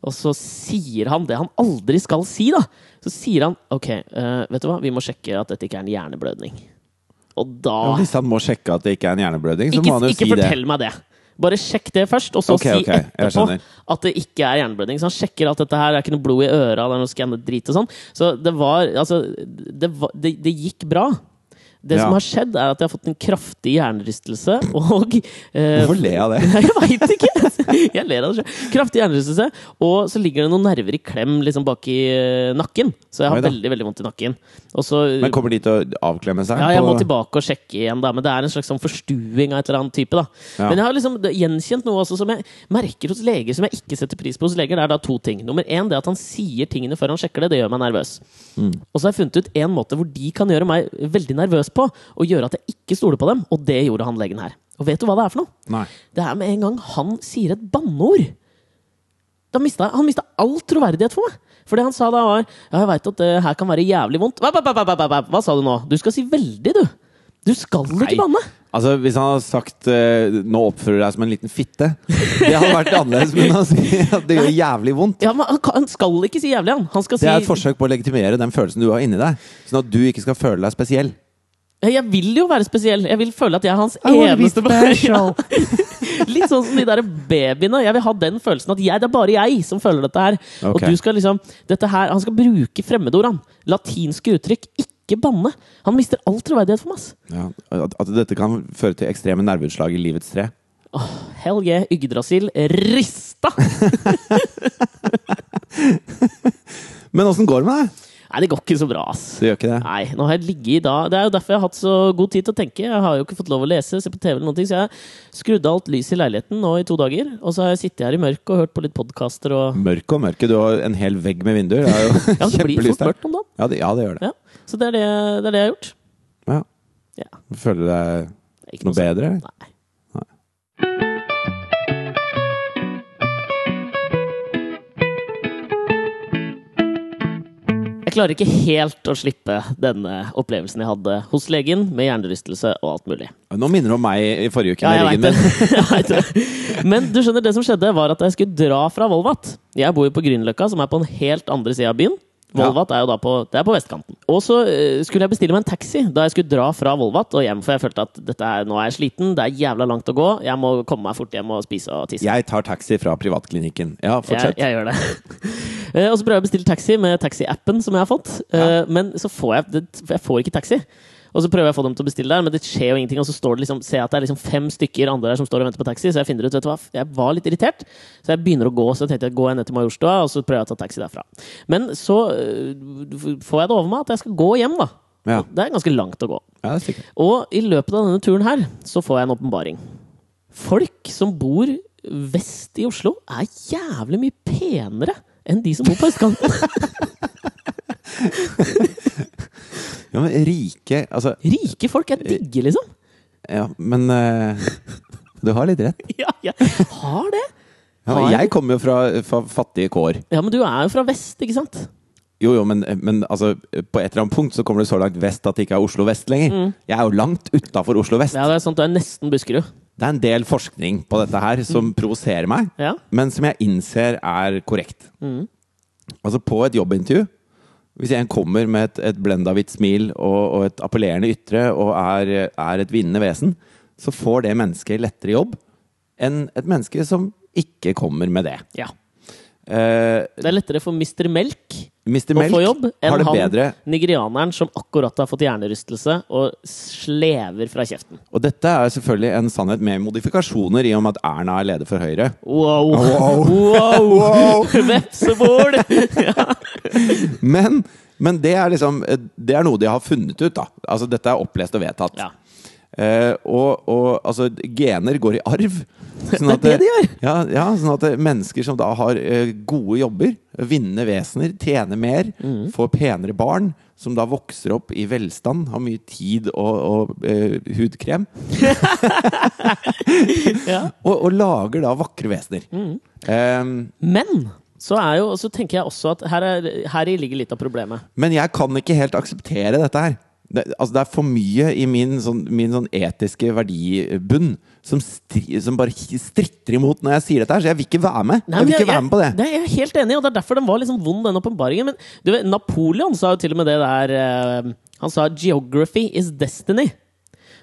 Speaker 4: Og så sier han det han aldri skal si, da. Så sier han OK, uh, vet du hva, vi må sjekke at dette ikke er en hjerneblødning. Og da
Speaker 5: Ja, hvis han må sjekke at det ikke er en hjerneblødning, så
Speaker 4: Ikke,
Speaker 5: må han jo si det.
Speaker 4: Ikke fortell meg det. Bare sjekk det først, og så
Speaker 5: okay,
Speaker 4: si
Speaker 5: okay,
Speaker 4: etterpå at det ikke er hjerneblødning. Så han sjekker at dette her, er ikke noe blod i øra, det er noe skannet drit og sånn. Så det var Altså, det, var, det, det gikk bra. Det som har skjedd, er at jeg har fått en kraftig hjernerystelse og eh,
Speaker 5: Hvorfor le av det?
Speaker 4: Jeg veit ikke! Jeg ler av det selv. Kraftig hjernerystelse, og så ligger det noen nerver i klem liksom bak i eh, nakken. Så jeg har
Speaker 5: Oi
Speaker 4: veldig veldig vondt i nakken. Også,
Speaker 5: Men kommer de til å avklemme seg?
Speaker 4: ja, jeg må tilbake og sjekke igjen, da. Men det er en slags sånn forstuing av et eller annet type. da.
Speaker 5: Ja.
Speaker 4: Men jeg har liksom gjenkjent noe også som jeg merker hos leger som jeg ikke setter pris på hos leger. Det er da to ting. Nummer én det at han sier tingene før han sjekker det. Det gjør meg nervøs.
Speaker 5: Mm.
Speaker 4: Og så har jeg funnet ut en måte hvor de kan gjøre meg veldig nervøs på, og gjøre at jeg ikke stoler på dem. Og det gjorde han legen her. Og vet du hva det er for noe?
Speaker 5: Nei.
Speaker 4: Det er med en gang han sier et banneord. Mista, han mista all troverdighet for meg. For det han sa da, var Ja, jeg veit at det her kan være jævlig vondt. Hva, hva, hva, hva, sa du nå? Du skal si veldig, du. Du skal ikke banne.
Speaker 5: Altså, Hvis han hadde sagt uh, 'nå oppfører du deg som en liten fitte', det hadde vært annerledes. Men han sier at det gjør jævlig vondt.
Speaker 4: Ja, men han, skal ikke si jævlig, han. Han skal
Speaker 5: Det er
Speaker 4: si
Speaker 5: et forsøk på å legitimere den følelsen du har inni deg. Sånn at du ikke skal føle deg spesiell.
Speaker 4: Jeg vil jo være spesiell. Jeg vil føle at jeg er hans eneste. Ja. Litt sånn som de der babyene. Jeg vil ha den følelsen at jeg, det er bare jeg som føler dette her. Og du skal liksom dette her, Han skal bruke fremmedord, han. Latinske uttrykk. Ikke banne. Han mister all troverdighet for meg.
Speaker 5: Ja, at, dette kan føre til ekstreme nerveutslag i livets tre.
Speaker 4: Hell yeah, Yggdrasil rista!
Speaker 5: Men åssen går det med deg?
Speaker 4: Nei, det går ikke så bra, ass.
Speaker 5: Det gjør ikke det.
Speaker 4: Nei, nå har jeg ligget i dag Det er jo derfor jeg har hatt så god tid til å tenke. Jeg har jo ikke fått lov å lese, se på TV eller noen ting, så jeg skrudde alt lys i leiligheten nå i to dager. Og så har jeg sittet her i mørket og hørt på litt podkaster og
Speaker 5: Mørket og mørket. Du har en hel vegg med vinduer. Det er jo
Speaker 4: Ja, det blir
Speaker 5: kjempelyst
Speaker 4: fort mørkt om dagen.
Speaker 5: Ja, det, ja, det gjør det.
Speaker 4: Ja, så det er det, det er det jeg har gjort.
Speaker 5: Ja.
Speaker 4: Ja.
Speaker 5: Føler du deg noe,
Speaker 4: noe
Speaker 5: bedre?
Speaker 4: Nei. Klarer ikke helt å slippe denne opplevelsen jeg hadde hos legen, med hjernerystelse og alt mulig.
Speaker 5: Nå minner du om meg i forrige uke
Speaker 4: Ja, jeg vet det. Men du skjønner, det som skjedde, var at jeg skulle dra fra Volvat. Jeg bor jo på Grünerløkka, som er på den helt andre sida av byen. Volvat er jo da på, det er på vestkanten. Og så eh, skulle jeg bestille meg en taxi da jeg skulle dra fra Volvat og hjem, for jeg følte at er, nå er jeg sliten, det er jævla langt å gå, jeg må komme meg fort hjem og spise og tisse.
Speaker 5: Jeg tar taxi fra privatklinikken. Ja,
Speaker 4: Jeg,
Speaker 5: fortsett.
Speaker 4: jeg gjør det. Eh, og så prøver jeg å bestille taxi med taxi-appen som jeg har fått, ja. men så får jeg, jeg får ikke taxi. Og så prøver jeg å få dem til å bestille der, men det skjer jo ingenting. Og så står det liksom, ser jeg at det er liksom fem stykker andre der som står og venter på taxi, så jeg finner ut, vet du hva, jeg var litt irritert. Så jeg begynner å gå, så jeg tenkte jeg går jeg ned til Majorstua, og så prøver jeg å ta taxi derfra. Men så øh, får jeg det over meg at jeg skal gå hjem, da.
Speaker 5: Ja.
Speaker 4: Det er ganske langt å gå.
Speaker 5: Ja.
Speaker 4: Og i løpet av denne turen her, så får jeg en åpenbaring. Folk som bor vest i Oslo, er jævlig mye penere enn de som bor på østkanten.
Speaker 5: Ja, men rike Altså,
Speaker 4: Rike folk er digge, liksom.
Speaker 5: ja, men eh, Du har litt rett.
Speaker 4: Ja, jeg har det.
Speaker 5: Ja,
Speaker 4: Har jeg?
Speaker 5: jeg kommer jo fra, fra fattige kår.
Speaker 4: Ja, men du er jo fra vest, ikke sant?
Speaker 5: Jo, jo, men, men altså, på et eller annet punkt så kommer du så langt vest at det ikke er Oslo vest lenger. Jeg er jo langt utafor Oslo vest.
Speaker 4: Ja, det er sant, du er nesten Buskerud.
Speaker 5: Det er en del forskning på dette her som provoserer meg,
Speaker 4: Ja.
Speaker 5: men som jeg innser er korrekt. Altså, på et jobbintervju hvis en kommer med et, et blenda smil og, og et appellerende ytre og er, er et vinnende vesen, så får det mennesket lettere jobb enn et menneske som ikke kommer med det.
Speaker 4: Ja.
Speaker 5: Eh,
Speaker 4: Det er lettere for Mr. Melk
Speaker 5: Mr.
Speaker 4: å
Speaker 5: Melk
Speaker 4: få jobb enn han
Speaker 5: bedre.
Speaker 4: nigerianeren som akkurat har fått hjernerystelse og slever fra kjeften.
Speaker 5: Og dette er selvfølgelig en sannhet med modifikasjoner, i og med at Erna er leder for Høyre.
Speaker 4: Wow!
Speaker 5: Wow.
Speaker 4: wow. Vepsebol!
Speaker 5: Men, men det er liksom Det er noe de har funnet ut, da. Altså, dette er opplest og vedtatt.
Speaker 4: Ja.
Speaker 5: Eh, og, og altså, gener går i arv. Sånn
Speaker 4: Det er det de gjør!
Speaker 5: Ja, ja, sånn at mennesker som da har eh, gode jobber, vinnende vesener, tjener mer,
Speaker 4: Mm.
Speaker 5: får penere barn, som da vokser opp i velstand, har mye tid og, og eh, hudkrem,
Speaker 4: Ja.
Speaker 5: og, og lager da vakre vesener.
Speaker 4: Mm.
Speaker 5: Eh,
Speaker 4: Men så, jo, så tenker jeg også at her, er, her ligger litt av problemet.
Speaker 5: Men jeg kan ikke helt akseptere dette her. Det, altså det er for mye i min sånn, min sånn etiske verdibunn som, stri, som bare stritter imot når jeg sier dette her, så jeg vil ikke være med.
Speaker 4: Nei,
Speaker 5: jeg vil
Speaker 4: ikke
Speaker 5: ikke være med på det.
Speaker 4: det er helt enig og det er derfor den var liksom vond, den åpenbaringen. Men du vet, Napoleon sa jo til og med det der uh, Han sa 'geography is destiny'.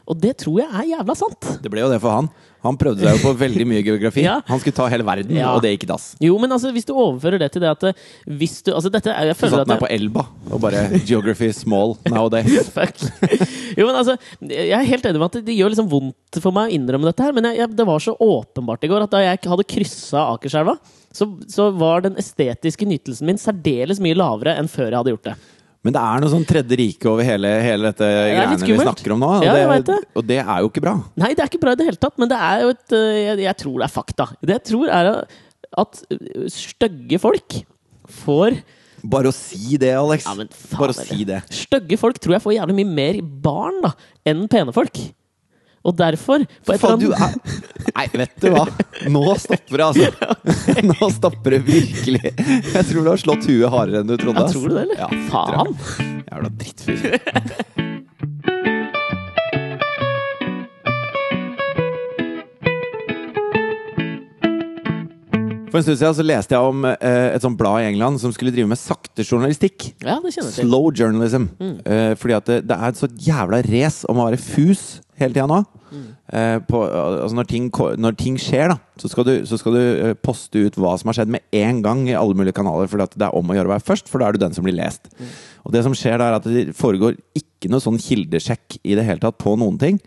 Speaker 4: Og det tror jeg er jævla sant.
Speaker 5: Det ble jo det for han. Han prøvde seg jo på veldig mye geografi.
Speaker 4: Ja.
Speaker 5: Han skulle ta hele verden,
Speaker 4: Ja.
Speaker 5: og det gikk i dass.
Speaker 4: Jo, men altså, hvis du overfører det til det at eh, hvis du Altså, dette er Jeg føler
Speaker 5: satt
Speaker 4: at
Speaker 5: meg på Elba og bare Geography small nowadays.
Speaker 4: Fuck. Jo, men altså, jeg er helt enig med at det gjør liksom vondt for meg å innrømme dette her, men jeg, jeg, det var så åpenbart i går at da jeg hadde kryssa Akerselva, så, så var den estetiske nytelsen min særdeles mye lavere enn før jeg hadde gjort det.
Speaker 5: Men det er noe sånn tredje rike over hele, hele dette greiene vi snakker om nå. Og,
Speaker 4: Ja,
Speaker 5: det,
Speaker 4: det.
Speaker 5: og det er jo ikke bra.
Speaker 4: Nei, det er ikke bra i det hele tatt, men det er jo et øh, Jeg, jeg tror det er fakta. Det jeg tror, er at øh, stygge folk får
Speaker 5: Bare å si det, Alex.
Speaker 4: Ja,
Speaker 5: Bare å si det.
Speaker 4: Stygge folk tror jeg får jævlig mye mer barn da enn pene folk. Og derfor på et eller
Speaker 5: er
Speaker 4: annet
Speaker 5: Nei, vet du hva? Nå stopper det, altså. Nå stopper det virkelig. Jeg tror du har slått huet hardere enn du trodde.
Speaker 4: ja. Tror du det, eller?
Speaker 5: Ja,
Speaker 4: Faen!
Speaker 5: Jævla drittfyr. For en stund siden så leste jeg om eh, et sånt blad i England som skulle drive med sakte journalistikk.
Speaker 4: Ja, det kjenner jeg til.
Speaker 5: Slow journalism. Eh, fordi at det, det er et så jævla race om å være fus hele tida nå. Eh, på, altså når, ting, når ting skjer, da, så skal du, så skal du eh, poste ut hva som har skjedd med en gang i alle mulige kanaler. For det er om å gjøre å være først, for da er du den som blir lest. Og det som skjer da, er at det foregår ikke noe sånn kildesjekk i det hele tatt på noen ting.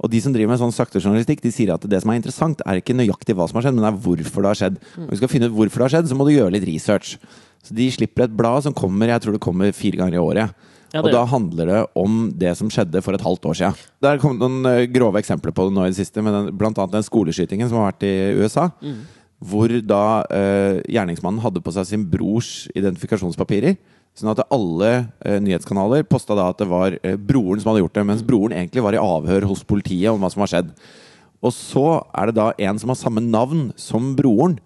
Speaker 5: Og de som driver med sånn sakte journalistikk, de sier at det som er interessant, er ikke nøyaktig hva som har skjedd, men det er hvorfor det har skjedd. Og vi skal finne ut hvorfor det har skjedd, så må du gjøre litt research. Så de slipper et blad som kommer, jeg tror det kommer fire ganger i året.
Speaker 4: Ja,
Speaker 5: og da handler det om det som skjedde for et halvt år siden. Det er kommet noen eh, grove eksempler på det nå i det siste, med blant annet den skoleskytingen som har vært i USA.
Speaker 4: Mm.
Speaker 5: Hvor da eh, gjerningsmannen hadde på seg sin brors identifikasjonspapirer. Sånn at alle eh, nyhetskanaler posta da at det var eh, broren som hadde gjort det, mens broren egentlig var i avhør hos politiet om hva som har skjedd. Og så er det da en som har samme navn som broren,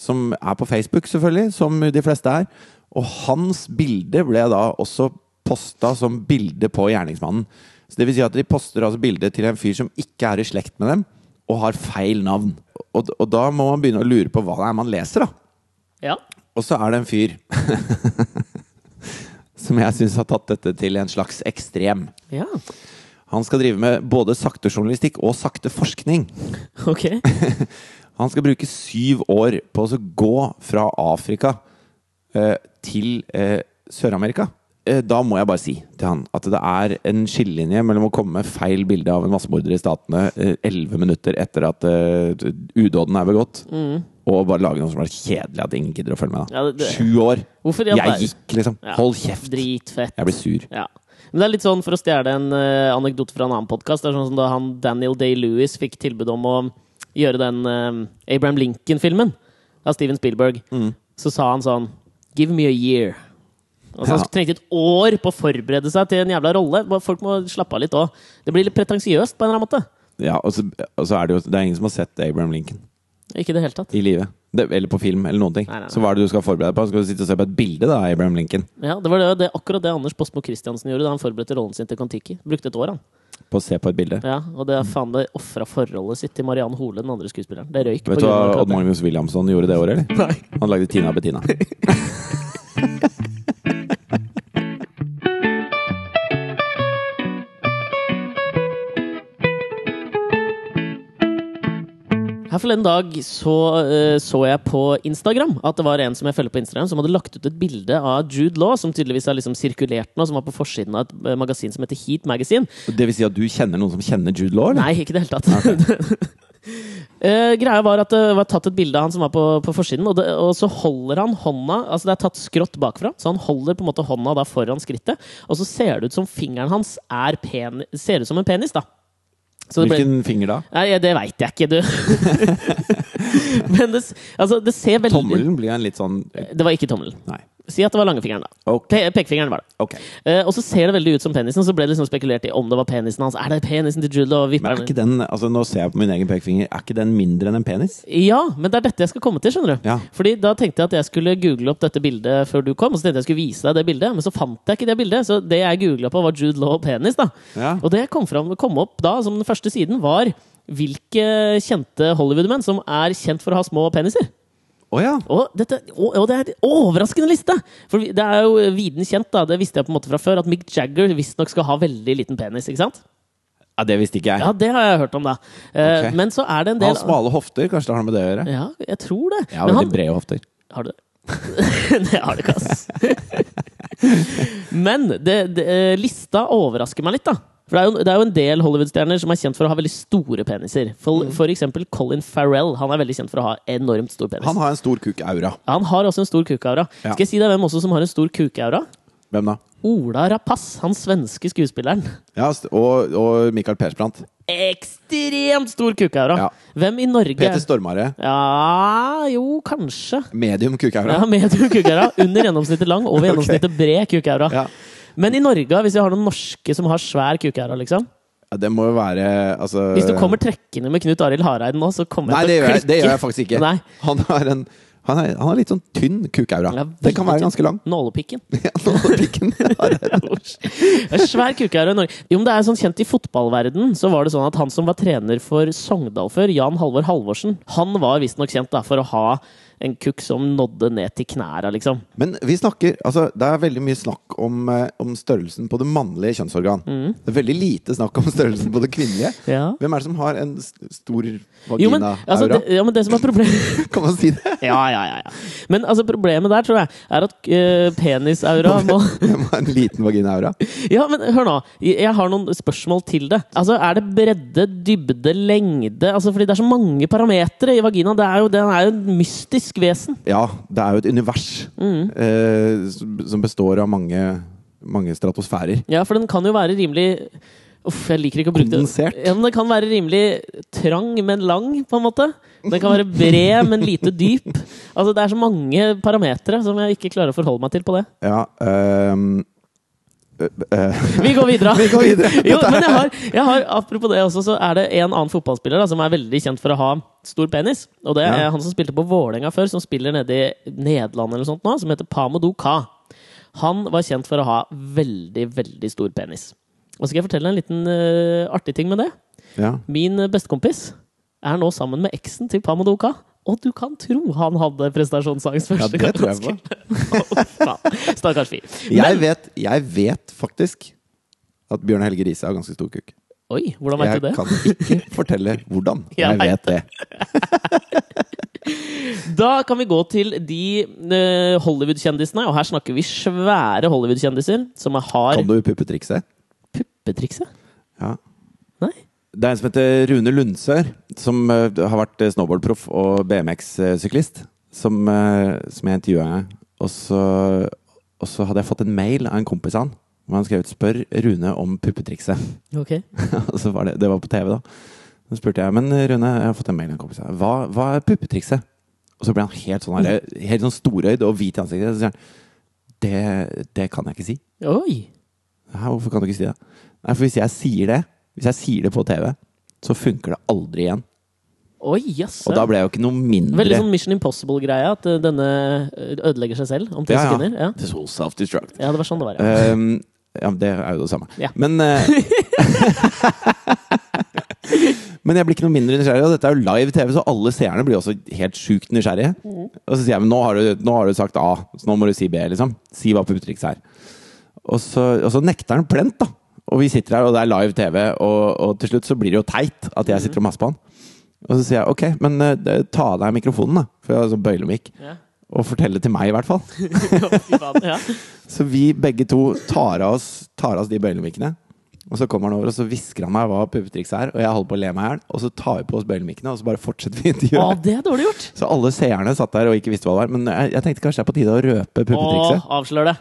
Speaker 5: som er på Facebook, selvfølgelig, som de fleste er. Og hans bilde ble da også posta som bilde på gjerningsmannen. Så det vil si at de poster altså bilde til en fyr som ikke er i slekt med dem, og har feil navn. Og, og da må man begynne å lure på hva det er man leser, da.
Speaker 4: Ja.
Speaker 5: Og så er det en fyr som jeg syns har tatt dette til en slags ekstrem.
Speaker 4: ja.
Speaker 5: Han skal drive med både sakte journalistikk og sakte forskning.
Speaker 4: Ok.
Speaker 5: Han skal bruke syv år på å gå fra Afrika eh, til eh, Sør-Amerika. Eh, da må jeg bare si til han at det er en skillelinje mellom å komme med feil bilde av en massemorder i Statene eh, elleve minutter etter at eh, udåden er begått, og bare lage noe som er kjedelig at ingen gidder å følge med.
Speaker 4: Ja, det- det-
Speaker 5: Sju år! Jeg gikk, liksom.
Speaker 4: Ja.
Speaker 5: Hold kjeft!
Speaker 4: Dritfett.
Speaker 5: Jeg blir sur.
Speaker 4: Ja. Men det er litt sånn, for å stjele en uh, anekdote fra en annen podkast, det er sånn som da han Daniel Day-Lewis fikk tilbud om å gjøre den uh, Abraham Lincoln-filmen av Steven Spielberg.
Speaker 5: Mm.
Speaker 4: Så sa han sånn Give me a year. Altså. Han trengte et år på å forberede seg til en jævla rolle. Folk må slappe av litt òg. Det blir litt pretensiøst på en eller annen måte.
Speaker 5: Ja, og så, og så er det jo Det er ingen som har sett Abraham Lincoln
Speaker 4: Ikke i det hele tatt.
Speaker 5: i livet. Det, eller på film, eller noen ting.
Speaker 4: Nei, nei, nei.
Speaker 5: Så hva er det du skal forberede deg på? Skal du sitte og se på et bilde da, Abraham Lincoln?
Speaker 4: Ja, Det var det, det, akkurat det Anders Postmo Christiansen gjorde da han forberedte rollen sin til Kon-Tiki. Brukte et år, han.
Speaker 5: På å se på et bilde?
Speaker 4: Ja, Og det er faen det ofra forholdet sitt til Mariann Hole, den andre skuespilleren. Det røyk. på
Speaker 5: Vet du hva Odd. Magnus Williamson gjorde det året, eller?
Speaker 4: Nei.
Speaker 5: Han lagde Tina Bettina.
Speaker 4: Her forleden dag så, eh, så jeg på Instagram at det var en som jeg følger på Instagram, som hadde lagt ut et bilde av Jude Law, som tydeligvis har liksom sirkulert nå, som var på forsiden av et eh, magasin som heter Heat Magazine.
Speaker 5: Det vil si at du kjenner noen som kjenner Jude Law? eller?
Speaker 4: Nei, ikke i det hele tatt. Eh, greia var at det var tatt et bilde av han som var på, på forsiden, og, det, og så holder han hånda Altså det er tatt skrått bakfra, så han holder på en måte hånda da foran skrittet, og så ser det ut som fingeren hans er pen, ser ut som en penis, da. Det ble-
Speaker 5: Hvilken finger da?
Speaker 4: Nei, det veit jeg ikke, du. Men det, altså, det ser veldig
Speaker 5: Tommelen blir en litt sånn
Speaker 4: Det var ikke tommelen.
Speaker 5: Nei.
Speaker 4: Si at det var langfingeren, da.
Speaker 5: Okay.
Speaker 4: Pe pekefingeren var det.
Speaker 5: Okay.
Speaker 4: Uh, og så ser det veldig ut som penisen, så ble det liksom spekulert i om det var penisen hans. Er det penisen til Jude Law?
Speaker 5: Men er ikke den altså Nå ser jeg på min egen pekefinger. Er ikke den mindre enn en penis?
Speaker 4: Ja, men det er dette jeg skal komme til, skjønner du.
Speaker 5: Ja.
Speaker 4: Fordi da tenkte jeg at jeg skulle google opp dette bildet før du kom, og så tenkte jeg jeg skulle vise deg det bildet, men så fant jeg ikke det bildet. Så det jeg googla på, var Jude Law og penis, da.
Speaker 5: Ja.
Speaker 4: Og det kom, fram, kom opp da, som den første siden, var hvilke kjente Hollywood-menn som er kjent for å ha små peniser.
Speaker 5: Å ja.
Speaker 4: Og, dette, og, og det er en overraskende liste! For det er jo viden kjent, da, det visste jeg på en måte fra før, at Mick Jagger visstnok skal ha veldig liten penis. ikke sant?
Speaker 5: ja. Det visste ikke jeg.
Speaker 4: Ja, det har jeg hørt om, da.
Speaker 5: Okay.
Speaker 4: Men så er det en del Han
Speaker 5: har smale hofter. Kanskje det har noe med det å gjøre?
Speaker 4: Ja, jeg tror det.
Speaker 5: Jeg har veldig
Speaker 4: han,
Speaker 5: brede hofter.
Speaker 4: har du det? det har du ikke, ass. Men det, det, eh, lista overrasker meg litt, da. For det er, jo, det er jo en del Hollywood-stjerner som er kjent for å ha veldig store peniser. For, for eksempel Colin Farrell. Han er veldig kjent for å ha enormt stor penis.
Speaker 5: Han har en stor kuk-aura.
Speaker 4: Han har også en stor kukaura.
Speaker 5: Ja.
Speaker 4: Skal jeg si deg hvem også som har en stor kukaura?
Speaker 5: Hvem da?
Speaker 4: Ola Rapace, han svenske skuespilleren.
Speaker 5: Ja, og, og Michael Persbrandt.
Speaker 4: Ekstremt stor kukaura!
Speaker 5: Ja.
Speaker 4: Hvem i Norge
Speaker 5: Peter Stormare.
Speaker 4: Ja Jo, kanskje.
Speaker 5: Medium kukaura.
Speaker 4: Ja, Medium kukaura. Under gjennomsnittet lang, over gjennomsnittet bred kukaura.
Speaker 5: Ja.
Speaker 4: Men i Norge, hvis vi har noen norske som har svær kukaura, liksom
Speaker 5: Ja, Det må jo være altså
Speaker 4: Hvis du kommer trekkende med Knut Arild Hareide nå, så kommer
Speaker 5: Nei,
Speaker 4: jeg til å klikke.
Speaker 5: Nei, det gjør jeg faktisk ikke.
Speaker 4: Nei.
Speaker 5: Han har en han er, han er, litt sånn tynn kukaura.
Speaker 4: Ja,
Speaker 5: Den kan være ganske lang.
Speaker 4: Nålepikken.
Speaker 5: Ja,
Speaker 4: nålepikken. svær kukaura i Norge. Jo, men det er sånn kjent i fotballverden så var det sånn at han som var trener for Sogndal før, Jan Halvor Halvorsen, han var visstnok kjent da, for å ha en kukk som nådde ned til knæra, liksom.
Speaker 5: Men vi snakker Altså, det er veldig mye snakk om, eh, om størrelsen på det mannlige kjønnsorgan.
Speaker 4: Mm.
Speaker 5: Det er veldig lite snakk om størrelsen på det kvinnelige.
Speaker 4: Ja.
Speaker 5: Hvem er det som har en stor vagina-aura?
Speaker 4: altså, ja, men det som er problemet
Speaker 5: Kan man si det?
Speaker 4: Ja, ja, ja. ja. Men altså, problemet der, tror jeg, er at uh, penisaura må
Speaker 5: Hvem har en liten vagina-aura?
Speaker 4: Ja, men hør nå. Jeg har noen spørsmål til det. Altså, Er det bredde, dybde, lengde Altså, Fordi det er så mange parametere i vaginaen. Det er jo, den er jo et mystisk vesen.
Speaker 5: Ja, det er jo et univers
Speaker 4: Mm.
Speaker 5: eh, som- består av mange, mange stratosfærer.
Speaker 4: Ja, for den kan jo være rimelig Uff, jeg liker ikke å bruke det.
Speaker 5: Kondensert.
Speaker 4: Ja, Den kan være rimelig trang, men lang, på en måte. Den kan være bred, men lite dyp. Altså, Det er så mange parametere som jeg ikke klarer å forholde meg til på det.
Speaker 5: Ja øh,
Speaker 4: Vi går videre!
Speaker 5: Vi går videre.
Speaker 4: jo, men jeg har, jeg har, apropos det også, så er det en annen fotballspiller da, som er veldig kjent for å ha stor penis. Og det er
Speaker 5: Ja.
Speaker 4: han som spilte på Vålerenga før, som spiller nede i Nederland eller sånt nå, som heter Pamadou Ka. Han var kjent for å ha veldig, veldig stor penis. Og så skal jeg fortelle en liten uh, artig ting med det.
Speaker 5: ja.
Speaker 4: Min bestekompis er nå sammen med eksen til Pamadou Ka. Og du kan tro han hadde prestasjonsangst
Speaker 5: ja, det tror jeg.
Speaker 4: Stakkars fyr.
Speaker 5: Jeg
Speaker 4: Men-
Speaker 5: vet, jeg vet faktisk at Bjørn Helge Riise har ganske stor kuk.
Speaker 4: Oi, hvordan vet
Speaker 5: Jeg
Speaker 4: du det?
Speaker 5: Jeg kan ikke fortelle hvordan.
Speaker 4: Jeg
Speaker 5: Jeg
Speaker 4: vet
Speaker 5: det.
Speaker 4: Da kan vi gå til de eh, Hollywood-kjendisene, og her snakker vi svære Hollywood-kjendiser som har
Speaker 5: Kan du puppetrikset?
Speaker 4: puppetrikset.
Speaker 5: Ja. Det er en som heter Rune Lundsør, som eh, har vært eh, snowboardproff og BMX-syklist. Som, eh, som jeg intervjua. Og så, og så hadde jeg fått en mail av en kompis av han. Hvor han skrev ut 'Spør Rune om puppetrikset'.
Speaker 4: Ok.
Speaker 5: Og så var det, det var på TV, da. Så spurte jeg men Rune, jeg har fått en mail av en kompis. Hva, hva er puppetrikset? Og så ble han helt sånn, her, helt sånn storøyd og hvit i ansiktet. Så sier han det, det kan jeg ikke si.
Speaker 4: Oi!
Speaker 5: Hæ, hvorfor kan du ikke si det? Nei, for hvis jeg sier det, hvis jeg sier det på TV, så funker det aldri igjen.
Speaker 4: Oi, jasse.
Speaker 5: Og da ble jeg jo ikke noe mindre
Speaker 4: Veldig sånn Mission Impossible-greie, at eh, denne eh, ødelegger seg selv om ti
Speaker 5: Ja, ja.
Speaker 4: sekunder. Ja.
Speaker 5: Det will self-destruct.
Speaker 4: ja, det var sånn det var. Ja.
Speaker 5: Um, ja, det er jo det samme.
Speaker 4: Ja.
Speaker 5: Men uh, Men jeg blir ikke noe mindre nysgjerrig, og dette er jo live TV, så alle seerne blir også helt sjukt nysgjerrige. Og så sier jeg men nå har, du, nå har du sagt A, så nå må du si B, liksom. Si hva puppetrikset er. Og så, og så nekter han plent, da. Og vi sitter her, og det er live TV, og, og til slutt så blir det jo teit at jeg sitter og maser på han. Og så sier jeg ok, men eh, ta av deg mikrofonen, da. For jeg har sånn bøylemikk.
Speaker 4: Ja.
Speaker 5: Og fortell det til meg, i hvert fall.
Speaker 4: Fy faen, ja.
Speaker 5: Så vi begge to tar av oss, tar av oss de bøylemikkene. Og så kommer han over og så hvisker han meg hva puppetrikset er, og jeg holder på å le meg i hjel. Og så tar vi på oss bøylemikkene, og så bare fortsetter vi
Speaker 4: Å,
Speaker 5: intervjuet.
Speaker 4: det er dårlig gjort!
Speaker 5: Så alle seerne satt der og ikke visste hva det var. Men jeg, jeg tenkte kanskje det er på tide å røpe
Speaker 4: Å,
Speaker 5: puppetrikset.
Speaker 4: avslør det.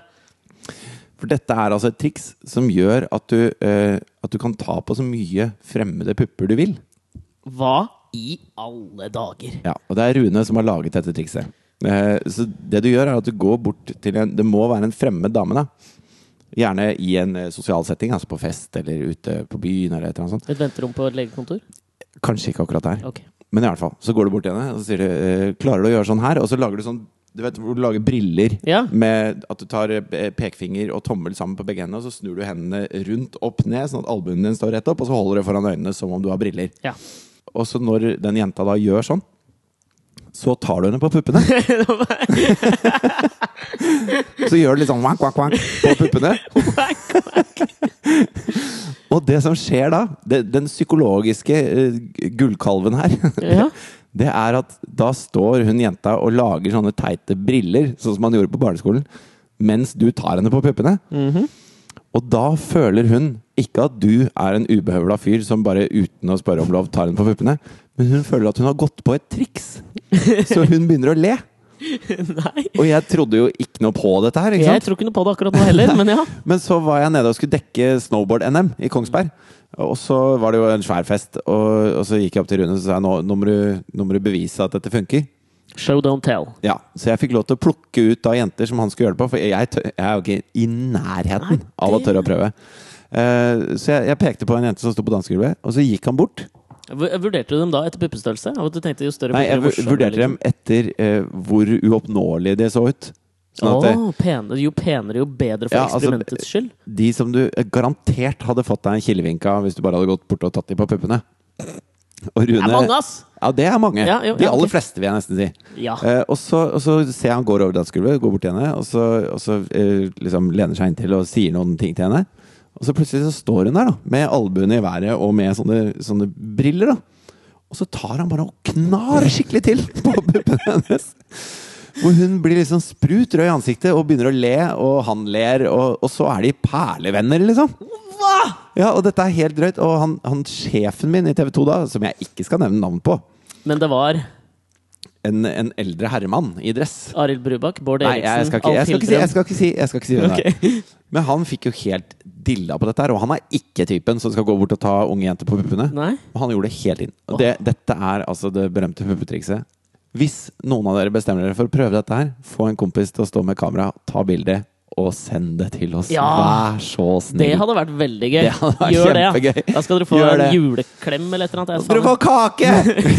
Speaker 5: For dette er altså et triks som gjør at du, eh, at du kan ta på så mye fremmede pupper du vil.
Speaker 4: Hva i alle dager?
Speaker 5: Ja, og det er Rune som har laget dette trikset. Eh, så det du gjør, er at du går bort til en Det må være en fremmed dame, da. Gjerne i en eh, sosial setting, altså på fest eller ute på byen eller et eller annet sånt.
Speaker 4: Et venterom på et legekontor?
Speaker 5: Kanskje ikke akkurat der.
Speaker 4: Ok.
Speaker 5: Men i hvert fall, så går du bort til henne og så sier du, eh, klarer du å gjøre sånn her? Og så lager du sånn du vet hvor du lager briller
Speaker 4: Ja.
Speaker 5: med at du tar eh, pekefinger og tommel sammen på begge hendene, og så snur du hendene rundt opp ned, sånn at albuen din står rett opp, og så holder du foran øynene som om du har briller.
Speaker 4: Ja.
Speaker 5: Og så når den jenta da gjør sånn, så tar du henne på puppene. så gjør du litt sånn wank, wank, wank på puppene. Og det som skjer da, det, den psykologiske uh, gullkalven her,
Speaker 4: Ja.
Speaker 5: det er at da står hun jenta og lager sånne teite briller, sånn som man gjorde på barneskolen, mens du tar henne på puppene. Og da føler hun ikke at du er en ubehøvla fyr som bare uten å spørre om lov tar henne på puppene, men hun føler at hun har gått på et triks. Så hun begynner å le.
Speaker 4: Nei.
Speaker 5: Og jeg trodde jo ikke noe på dette her.
Speaker 4: Jeg tror ikke noe på det akkurat nå heller, men ja.
Speaker 5: Men så var jeg nede og skulle dekke snowboard-NM i Kongsberg. Og så var det jo en svær fest, og, og så gikk jeg opp til Rune og sa nå, nå, må du, nå må du bevise at dette funker.
Speaker 4: Show don't tell.
Speaker 5: Ja, Så jeg fikk lov til å plukke ut da jenter som han skulle gjøre det på, for jeg, tør, jeg er jo ikke i nærheten
Speaker 4: Nei,
Speaker 5: av å tørre å prøve. Uh, så jeg, jeg pekte på en jente som sto på dansegulvet, og så gikk han bort.
Speaker 4: Vurderte du dem da etter puppestørrelse?
Speaker 5: Nei, jeg vurderte dem etter uh, hvor uoppnåelige de så ut. Sånn at det,
Speaker 4: penere, jo penere, jo bedre for
Speaker 5: Ja, altså,
Speaker 4: eksperimentets skyld.
Speaker 5: de som du eh, garantert hadde fått deg en kilevink av hvis du bare hadde gått bort og tatt dem på puppene. Og
Speaker 4: Det er mange, ass!
Speaker 5: Ja, det er mange.
Speaker 4: Ja, jo,
Speaker 5: De
Speaker 4: ja, okay.
Speaker 5: aller fleste, vil jeg nesten si.
Speaker 4: Ja.
Speaker 5: Uh, og, så, og så ser jeg han går over dansegulvet, går bort til henne, og så, og så uh, liksom lener seg inntil og sier noen ting til henne. Og så plutselig så står hun der, da, med albuene i været og med sånne, sånne briller. da. Og så tar han bare og knar skikkelig til på puppene hennes. Hvor hun blir liksom sprut rød i ansiktet og begynner å le, og han ler, og, og så er de perlevenner, liksom. Ja, og dette er helt drøyt. Og han, han sjefen min i TV 2 da, som jeg ikke skal nevne navn på,
Speaker 4: Men det var
Speaker 5: en, en eldre herremann i dress.
Speaker 4: Arild Brubakk, Bård
Speaker 5: Nei,
Speaker 4: Eriksen,
Speaker 5: jeg skal ikke, jeg skal ikke si, jeg skal ikke si, jeg skal ikke si hvem det er. Men han fikk jo helt dilla på dette her, og han er ikke typen som skal gå bort og ta unge jenter på puppene.
Speaker 4: Nei?
Speaker 5: Og han gjorde det helt inn. Og det, dette er altså det berømte puppetrikset. Hvis noen av dere bestemmer dere for å prøve dette her, få en kompis til å stå med kamera, ta bilde og send det til oss.
Speaker 4: Ja.
Speaker 5: Vær så snill.
Speaker 4: Det hadde vært veldig gøy.
Speaker 5: Det vært
Speaker 4: Gjør det.
Speaker 5: Ja.
Speaker 4: Da skal dere få en juleklem eller et eller annet. Dere
Speaker 5: Skal du få kake!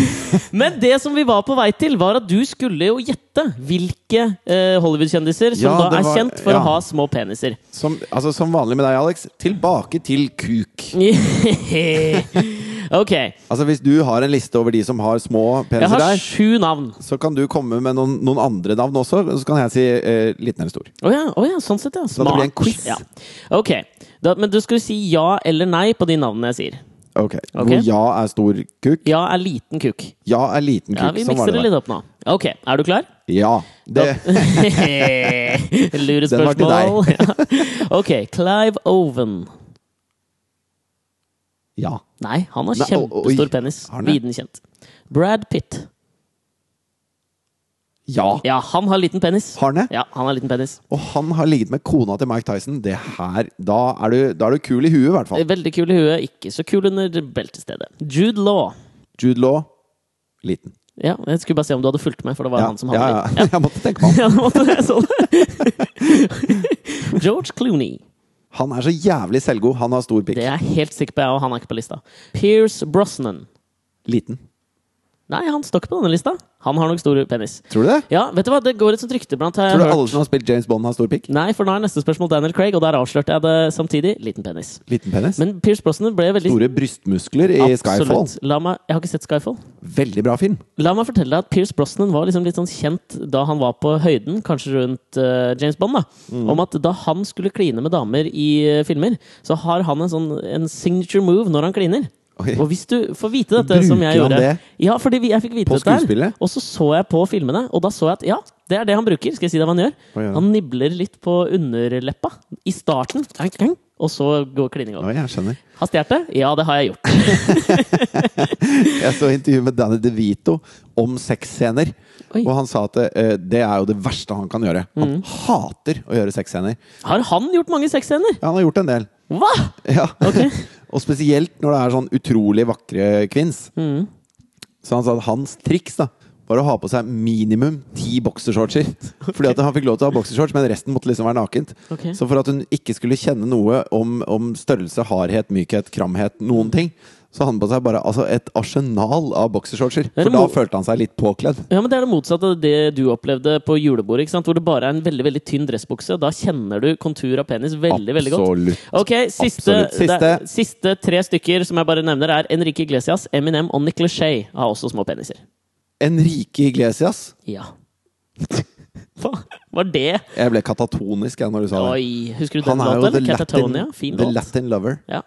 Speaker 4: Men det som vi var på vei til, var at du skulle jo gjette hvilke uh, Hollywood-kjendiser som
Speaker 5: Ja,
Speaker 4: da er
Speaker 5: var-
Speaker 4: kjent for å ha små peniser.
Speaker 5: Som, altså, som vanlig med deg, Alex, tilbake til kuk.
Speaker 4: ok.
Speaker 5: Altså Hvis du har en liste over de som har små
Speaker 4: Jeg har sju navn.
Speaker 5: så kan du komme med noen, noen andre navn også. Og så kan jeg si eh, liten eller stor.
Speaker 4: Å ja, å ja, sånn sett, ja.
Speaker 5: Så det blir en quiz.
Speaker 4: Ja. Ok. Da, men du skal si ja eller nei på de navnene jeg sier.
Speaker 5: Ok,
Speaker 4: Ok.
Speaker 5: Hvor ja er stor kuk,
Speaker 4: Ja er liten kuk.
Speaker 5: ja er liten kuk.
Speaker 4: Ja, Vi
Speaker 5: sånn var
Speaker 4: mikser det
Speaker 5: det
Speaker 4: litt opp nå. Ok, er du klar?
Speaker 5: Ja. Det,
Speaker 4: Lure
Speaker 5: Den var
Speaker 4: spørsmål. Ja. Ok, Clive Owen.
Speaker 5: Ja.
Speaker 4: Nei, han har kjempestor penis. Viden kjent. Brad Pitt.
Speaker 5: Ja.
Speaker 4: Ja, han har liten penis.
Speaker 5: Har han det?
Speaker 4: Ja, han har liten penis.
Speaker 5: Og han har ligget med kona til Mike Tyson. Det her, Da er du, da er du kul i huet, i hvert fall.
Speaker 4: Veldig kul i huet, ikke så kul under beltestedet. Jude Law.
Speaker 5: Jude Law liten.
Speaker 4: Ja, jeg skulle bare se om du hadde fulgt med, for det var
Speaker 5: Ja,
Speaker 4: han som hadde
Speaker 5: ja.
Speaker 4: ja. Ja.
Speaker 5: Jeg måtte tenke på han.
Speaker 4: Ja, måtte sånn. George Clooney.
Speaker 5: Han er så jævlig selvgod. Han har stor pikk.
Speaker 4: Det er jeg helt sikker på, jeg, og han er ikke på lista. Pierce Brosnan.
Speaker 5: Liten.
Speaker 4: Nei, han står ikke på denne lista. Han har nok stor penis.
Speaker 5: Tror du det?
Speaker 4: Ja, vet du hva? Det går et sånt rykte blant
Speaker 5: Tror du alle som har spilt James Bond, har stor pikk?
Speaker 4: Nei, for nå er neste spørsmål Daniel Craig, og der avslørte jeg det samtidig. Liten penis.
Speaker 5: Liten penis?
Speaker 4: Men Pierce Brosnan ble veldig
Speaker 5: Store brystmuskler i Skyfall.
Speaker 4: Absolutt. La meg, jeg har ikke sett Skyfall.
Speaker 5: Veldig bra film.
Speaker 4: La meg fortelle deg at Pierce Brosnan var liksom litt sånn kjent da han var på høyden, kanskje rundt eh, James Bond, da,
Speaker 5: Mm.
Speaker 4: om at da han skulle kline med damer i eh, filmer, så har han en sånn en signature move når han kliner.
Speaker 5: Oi.
Speaker 4: Og hvis du får vite dette
Speaker 5: Bruker
Speaker 4: som jeg
Speaker 5: han det?
Speaker 4: Ja, fordi jeg fikk vite
Speaker 5: På
Speaker 4: dette her, og så så jeg på filmene, og da så jeg at ja, det er det han bruker. Skal jeg si det hva han gjør?
Speaker 5: Hva ja. han?
Speaker 4: Nibler litt på underleppa i starten, og så går klininga
Speaker 5: Oi,
Speaker 4: over.
Speaker 5: jeg skjønner.
Speaker 4: Har stjålet det? Ja, det har jeg gjort.
Speaker 5: Jeg så intervju med Danny DeVito om sexscener.
Speaker 4: Oi.
Speaker 5: Og han sa at uh, det er jo det verste han kan gjøre. Han
Speaker 4: Mm.
Speaker 5: hater å gjøre sexscener.
Speaker 4: Har han gjort mange sexscener?
Speaker 5: Ja, han har gjort en del.
Speaker 4: Hva?!
Speaker 5: Ja.
Speaker 4: Ok.
Speaker 5: og spesielt når det er sånn utrolig vakre kvinns.
Speaker 4: Mm.
Speaker 5: Så han sa at hans triks da var å ha på seg minimum ti boksershortser. Fordi at han fikk lov til å ha boksershorts, men resten måtte liksom være nakent.
Speaker 4: Okay.
Speaker 5: Så for at hun ikke skulle kjenne noe om, om størrelse, hardhet, mykhet, kramhet, noen ting, så hadde han på seg bare altså, et arsenal av boksershortser.
Speaker 4: er
Speaker 5: For da følte han seg litt påkledd.
Speaker 4: Ja, men Det er det motsatte av det du opplevde på julebordet, hvor det bare er en veldig veldig tynn dressbukse. Da kjenner du kontur av penis veldig veldig godt.
Speaker 5: Absolutt.
Speaker 4: Ok, siste.
Speaker 5: Siste.
Speaker 4: Er, siste tre stykker som jeg bare nevner, er Enrique Iglesias, Eminem og Nick Shay har også små peniser.
Speaker 5: Enrique Iglesias.
Speaker 4: Ja. Hva var det?
Speaker 5: Jeg ble katatonisk jeg, når du sa det.
Speaker 4: Oi, Husker du den
Speaker 5: Han er jo
Speaker 4: låta?
Speaker 5: the?
Speaker 4: Catatonia?
Speaker 5: Latin,
Speaker 4: Fin
Speaker 5: the
Speaker 4: låt.
Speaker 5: Latin lover.
Speaker 4: Ja.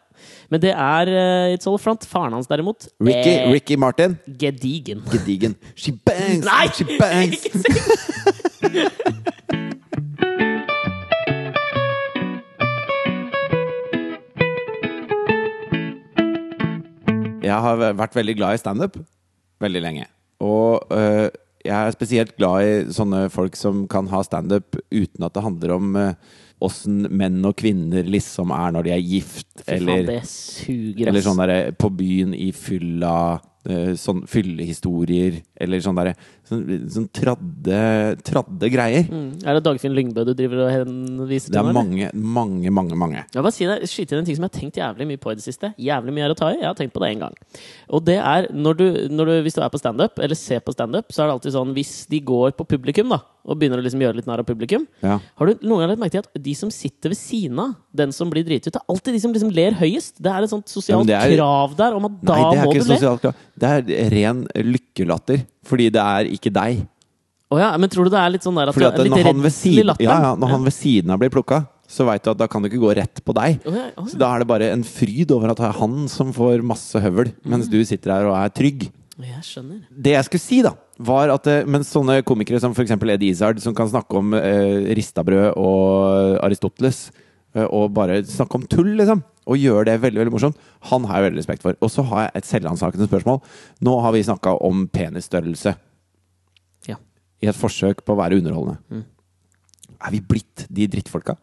Speaker 4: Men det er eh, It's All Front. Faren hans, derimot,
Speaker 5: Ricky,
Speaker 4: eh,
Speaker 5: Ricky Martin.
Speaker 4: gedigen.
Speaker 5: Gedigen. She bangs!
Speaker 4: Nei!
Speaker 5: She bangs!
Speaker 4: Ikke si
Speaker 5: Jeg har vært veldig glad i standup veldig lenge. Og øh, jeg er spesielt glad i sånne folk som kan ha standup uten at det handler om åssen menn og kvinner liksom er når de er gift, eller, eller sånn derre på byen i fylla. Øh, Sånn fyllehistorier, eller sånn derre Sånn, sånn tradde, tradde greier.
Speaker 4: Mm. Er det Dagfinn Lyngbø du driver og henviser til? Det er
Speaker 5: mange, mange, mange. mange
Speaker 4: Jeg bare si deg, skyte inn en ting som jeg har tenkt jævlig mye på i det siste. Jævlig mye er å ta i. Jeg har tenkt på det én gang. Og det er når du, når du, hvis du er på standup, eller ser på standup, så er det alltid sånn hvis de går på publikum, da, og begynner å liksom gjøre litt narr av publikum
Speaker 5: Ja.
Speaker 4: Har du noen gang lagt merke til at de som sitter ved siden av den som blir driti ut, er alltid de som liksom ler høyest? Det er et sånt sosialt
Speaker 5: ja, er-
Speaker 4: krav der om at da
Speaker 5: Nei, det er
Speaker 4: må
Speaker 5: ikke
Speaker 4: du le.
Speaker 5: sosialt krav. Det er ren lykkelatter. Fordi det er ikke deg.
Speaker 4: Oh ja, men tror du det er litt sånn der at
Speaker 5: at
Speaker 4: er litt
Speaker 5: når han, ved
Speaker 4: redsel i
Speaker 5: siden,
Speaker 4: latter?
Speaker 5: ja, ja, når han ved siden av blir plukka, så veit du at da kan det ikke gå rett på deg.
Speaker 4: Å ja,
Speaker 5: Så da er det bare en fryd over at det er han som får masse høvel, mens du sitter her og er trygg.
Speaker 4: Jeg skjønner.
Speaker 5: Det jeg skulle si, da, var at eh, mens sånne komikere som f.eks. Ed Izard, som kan snakke om eh, ristabrød og Aristoteles, eh, og bare snakke om tull, liksom, og gjøre det veldig veldig morsomt, han har jeg veldig respekt for. Og så har jeg et selvransakende spørsmål. Nå har vi snakka om penisstørrelse
Speaker 4: Ja.
Speaker 5: i et forsøk på å være underholdende. Er vi blitt de drittfolka?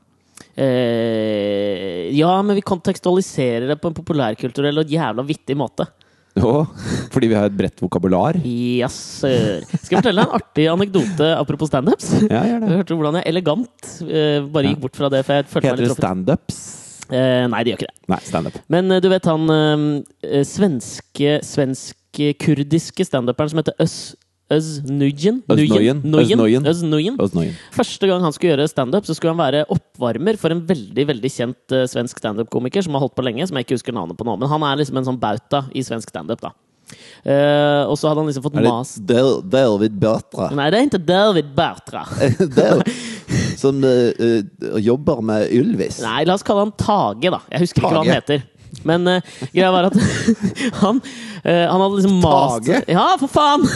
Speaker 4: Eh, ja, men vi kontekstualiserer det på en populærkulturell og jævla vittig måte.
Speaker 5: Jo, fordi vi har et bredt vokabular?
Speaker 4: Yes, sir. Skal jeg fortelle deg en artig anekdote apropos standups?
Speaker 5: Ja, gjør
Speaker 4: Du hørte hvordan jeg elegant eh, bare gikk bort fra det, for jeg følte
Speaker 5: Heter det
Speaker 4: truffet.
Speaker 5: standups?
Speaker 4: Eh, nei, det gjør ikke det.
Speaker 5: Nei, standup.
Speaker 4: Men eh, du vet han eh, svenske svensk-kurdiske standuperen som heter Øz Øz Nujen?
Speaker 5: Öznoyen. Öznoyen.
Speaker 4: Öznoyen.
Speaker 5: Öznoyen.
Speaker 4: Første gang han skulle gjøre standup, så skulle han være oppvarmer for en veldig veldig kjent uh, svensk standup-komiker som har holdt på lenge, som jeg ikke husker navnet på nå. Men han er liksom en sånn bauta i svensk standup, da. Eh, og så hadde han liksom fått
Speaker 5: Er
Speaker 4: mas
Speaker 5: det Del David Bertra?
Speaker 4: Nei, det er ikke David Bertra.
Speaker 5: Del, som uh, jobber med Ylvis?
Speaker 4: Nei, la oss kalle han Tage, da. Jeg husker ikke hva han heter. Men uh, greia var at han, uh, han hadde liksom mast
Speaker 5: Tage?
Speaker 4: Ja, for faen!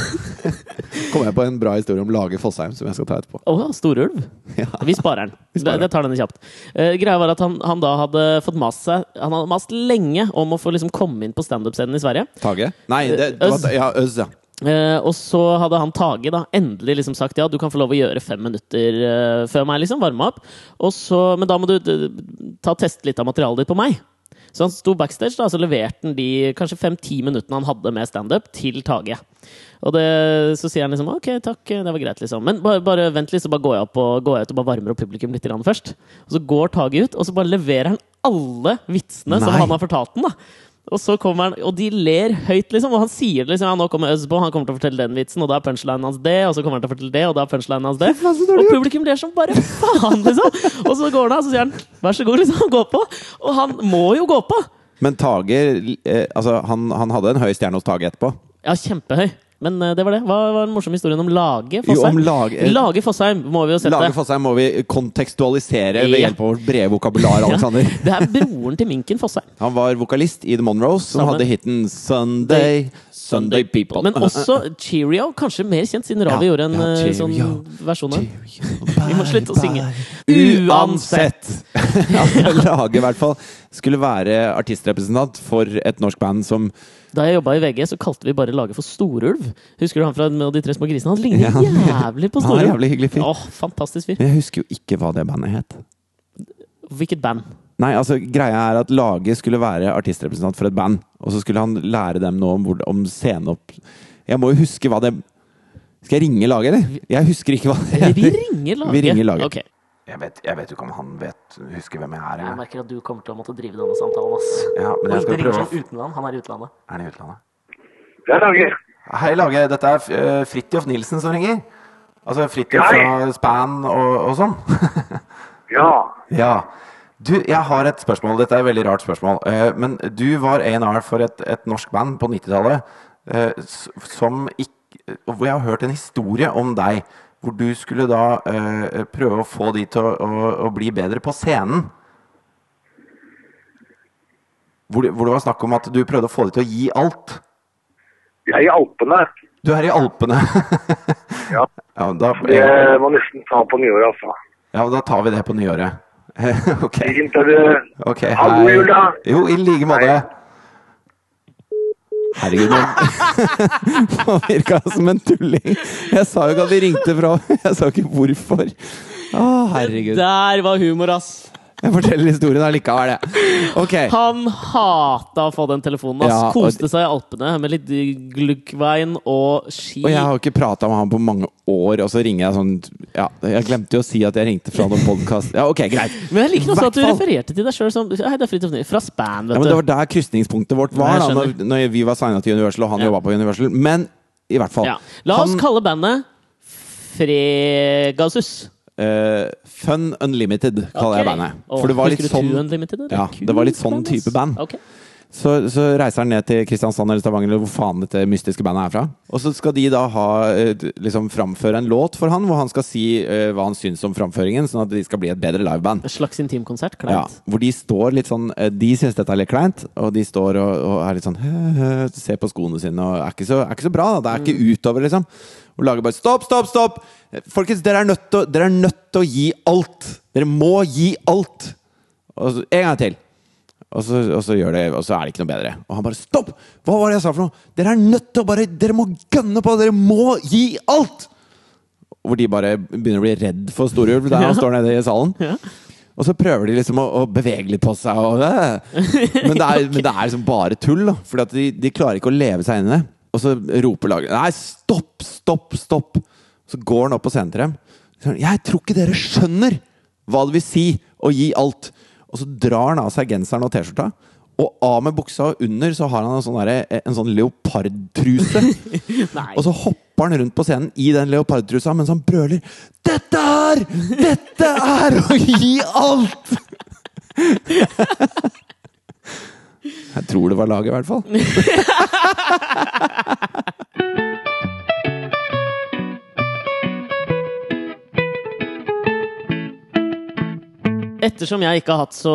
Speaker 5: Kommer jeg på en bra historie om Lage Fossheim som jeg skal ta etterpå.
Speaker 4: Oh, storulv.
Speaker 5: Ja.
Speaker 4: Vi sparer den.
Speaker 5: sparer
Speaker 4: Det, det tar denne kjapt. Uh, greia var at han, han da hadde fått mast seg Han hadde mast lenge om å få liksom komme inn på standup-scenen i Sverige.
Speaker 5: Tage? Nei, det, det var, ja, Øz, ja.
Speaker 4: Uh, og så hadde han Tage da endelig liksom sagt ja, du kan få lov å gjøre fem minutter uh, før meg. liksom, Varme opp. Så, men da må du ta teste litt av materialet ditt på meg. Så han sto backstage, da, så leverte han de kanskje fem-ti minuttene han hadde med standup, til Tage. Og det, så sier han liksom OK, takk, det var greit, liksom. Men bare, bare vent litt, så bare går jeg, opp og, går jeg ut og bare varmer opp publikum litt først. Og så går Tage ut, og så bare leverer han alle vitsene som han har fortalt den. da Og så kommer han, og de ler høyt, liksom. Og han sier liksom, ja, nå kommer Øzbo, han kommer til å fortelle den vitsen, og da er punchlinen hans det, og så kommer han til å fortelle det, og da er punchlinen hans det. Og publikum ler som bare faen, liksom! Og så går han av, og så sier han vær så god, liksom, gå på. Og han må jo gå på!
Speaker 5: Men Tage eh, altså, han, han hadde en høy stjerne hos Tage etterpå.
Speaker 4: Ja, kjempehøy. Men eh, det var det. Hva var den morsomme historien om Lage
Speaker 5: Jo,
Speaker 4: Fossheim?
Speaker 5: om Lage- eh,
Speaker 4: Lage Fossheim må vi jo sette.
Speaker 5: Lage Fossheim må vi kontekstualisere ved hjelp av vårt brede vokabular, Alexander.
Speaker 4: Det er broren til Minken Fossheim.
Speaker 5: Han var vokalist i The Monroes, som
Speaker 4: Sammen.
Speaker 5: hadde hiten Sunday, Sunday People.
Speaker 4: Men også Cheerio. Kanskje mer kjent, siden Ravi
Speaker 5: Ja,
Speaker 4: gjorde en
Speaker 5: ja,
Speaker 4: eh, sånn versjon av.
Speaker 5: Vi
Speaker 4: må slutte å synge.
Speaker 5: Uansett! altså, Lage i hvert fall skulle være artistrepresentant for et norsk band som
Speaker 4: Da jeg jobba i VG, så kalte vi bare laget for Storulv. Husker du han fra med de tre små grisene? Han ligner
Speaker 5: Ja.
Speaker 4: jævlig på
Speaker 5: Han er jævlig hyggelig fyr.
Speaker 4: Åh, fantastisk fyr.
Speaker 5: Men jeg husker jo ikke hva det bandet het.
Speaker 4: Hvilket band?
Speaker 5: Nei, altså Greia er at laget skulle være artistrepresentant for et band. Og så skulle han lære dem noe om, om sceneopp... Jeg må jo huske hva det Skal jeg ringe laget, eller? Jeg husker ikke hva det heter.
Speaker 4: Vi ringer laget.
Speaker 5: Vi ringer laget.
Speaker 4: Ok.
Speaker 5: Jeg vet, jeg vet ikke om han vet, husker hvem jeg er.
Speaker 4: Jeg
Speaker 5: Jeg.
Speaker 4: merker at du kommer til å måtte drive denne samtalen. ass.
Speaker 5: Ja, men jeg skal prøve
Speaker 4: utenland. Han er i utlandet.
Speaker 5: Er han i utlandet?
Speaker 6: Det er Lage.
Speaker 5: Hei, Lage. Dette er uh, Fridtjof Nilsen som ringer. Altså Fridtjof fra Span og, og sånn.
Speaker 6: Ja.
Speaker 5: ja. Du, jeg har et spørsmål. Dette er et veldig rart spørsmål. Eh, men du var A&R for et, et norsk band på 90-tallet eh, som ikke Hvor jeg har hørt en historie om deg. Hvor du skulle da eh, prøve å få de til å, å, å bli bedre på scenen. Hvor, hvor det var snakk om at du prøvde å få de til å gi alt.
Speaker 6: Jeg er i Alpene.
Speaker 5: Du er i Alpene.
Speaker 6: Ja.
Speaker 5: ja, da,
Speaker 6: Det må nesten ta på nyåret, altså.
Speaker 5: ja, da tar vi det på nyåret. ok.
Speaker 6: Fint, er det
Speaker 5: Okay,
Speaker 6: Ha god jul, da.
Speaker 5: Jo, i like måte. Herregud, man virka som en tulling. Jeg sa jo ikke at vi ringte fra Jeg sa ikke hvorfor. Å, herregud.
Speaker 4: Der var humor, ass!
Speaker 5: Jeg forteller historien allikevel, jeg. Okay.
Speaker 4: Han hata å få den telefonen. Han
Speaker 5: Ja,
Speaker 4: Koste seg i Alpene med litt gluggvein og ski.
Speaker 5: Og jeg har ikke prata med han på mange år, og så ringer jeg sånn Ja, jeg glemte jo å si at jeg ringte fra noen podkast. Ja, ok, greit.
Speaker 4: Men jeg liker også at du refererte til deg sjøl som Hei, det er Fridtjof. Fra Span,
Speaker 5: Ja, men det var der krysningspunktet vårt var, da når, når vi var signa til Universal og han
Speaker 4: Ja.
Speaker 5: jobba på Universal. Men i hvert fall.
Speaker 4: Ja. La oss
Speaker 5: Han-
Speaker 4: kalle bandet Fregasus.
Speaker 5: Eh, Fun Unlimited kaller jeg bandet. For det var litt sånn. Ja, det var litt sånn type band.
Speaker 4: Ok.
Speaker 5: Så, så reiser han ned til Kristiansand eller Stavanger eller hvor faen dette mystiske bandet er fra. Og så skal de da ha eh, liksom framføre en låt for han, hvor han skal si uh, hva han syns om framføringen, sånn at de skal bli et bedre liveband.
Speaker 4: En slags intimkonsert.
Speaker 5: Ja,
Speaker 4: Kleint.
Speaker 5: hvor de står litt sånn eh, De syns dette er litt kleint, og de står og, og er litt sånn hø, hø, Ser på skoene sine og er ikke så, er ikke så bra. Da. Det er
Speaker 4: Mm.
Speaker 5: ikke utover, liksom. Og lager bare Stopp, stopp, stopp! Folkens, er dere er nødt til å gi alt! Dere må gi alt! Og så, en gang til. Og så, og så gjør det, og så er det ikke noe bedre. Og han bare Stopp! Hva var det jeg sa for noe? Dere er nødt til å bare Dere må gønne på! Dere må gi alt! Hvor de bare begynner å bli redd for Storulv der han står nede i salen. Og så prøver de liksom å, å bevege litt på seg. Og, øh. men, det er, men det er liksom bare tull. da Fordi at de, de klarer ikke å leve seg inn i det. Og så roper laget Nei, stopp, stopp, stopp! Så går han opp på scenen til dem. Jeg tror ikke dere skjønner hva det vil si å gi alt. Og så drar han av seg genseren og T-skjorta. Og av med buksa og under så har han en sånn, der, en sånn leopardtruse. Og så hopper han rundt på scenen i den leopardtrusa mens han brøler Dette er! Dette er å gi alt! Jeg tror det var laget, i hvert fall.
Speaker 4: Ettersom jeg ikke har hatt så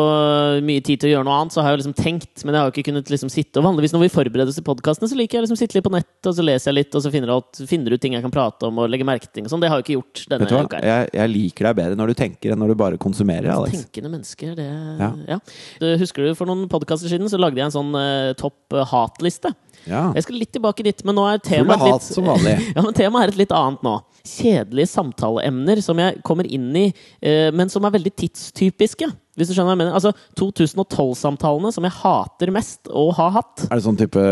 Speaker 4: mye tid til å gjøre noe annet, så har jeg liksom tenkt, men jeg har jo ikke kunnet liksom sitte Og vanligvis når vi forbereder oss til podkastene, så liker jeg liksom sitte litt på nett, og så leser jeg litt, og så finner du ut, finner ut ting jeg kan prate om, og legge merke til ting og sånn. Det har jeg ikke gjort denne uka.
Speaker 5: Jeg, jeg liker deg bedre når du tenker enn når du bare konsumerer. Alex.
Speaker 4: Tenkende mennesker, det
Speaker 5: Ja.
Speaker 4: ja. Du, Husker du for noen podkaster siden så lagde jeg en sånn uh, topp eh, hatliste?
Speaker 5: Ja.
Speaker 4: Jeg skal litt tilbake dit, men nå er temaet litt
Speaker 5: som vanlig.
Speaker 4: ja, men temaet er et litt annet nå. Kjedelige samtaleemner som jeg kommer inn i, eh, men som er veldig tidstypiske. Hvis du skjønner hva jeg mener. Altså 2012-samtalene som jeg hater mest å ha hatt.
Speaker 5: Er det sånn type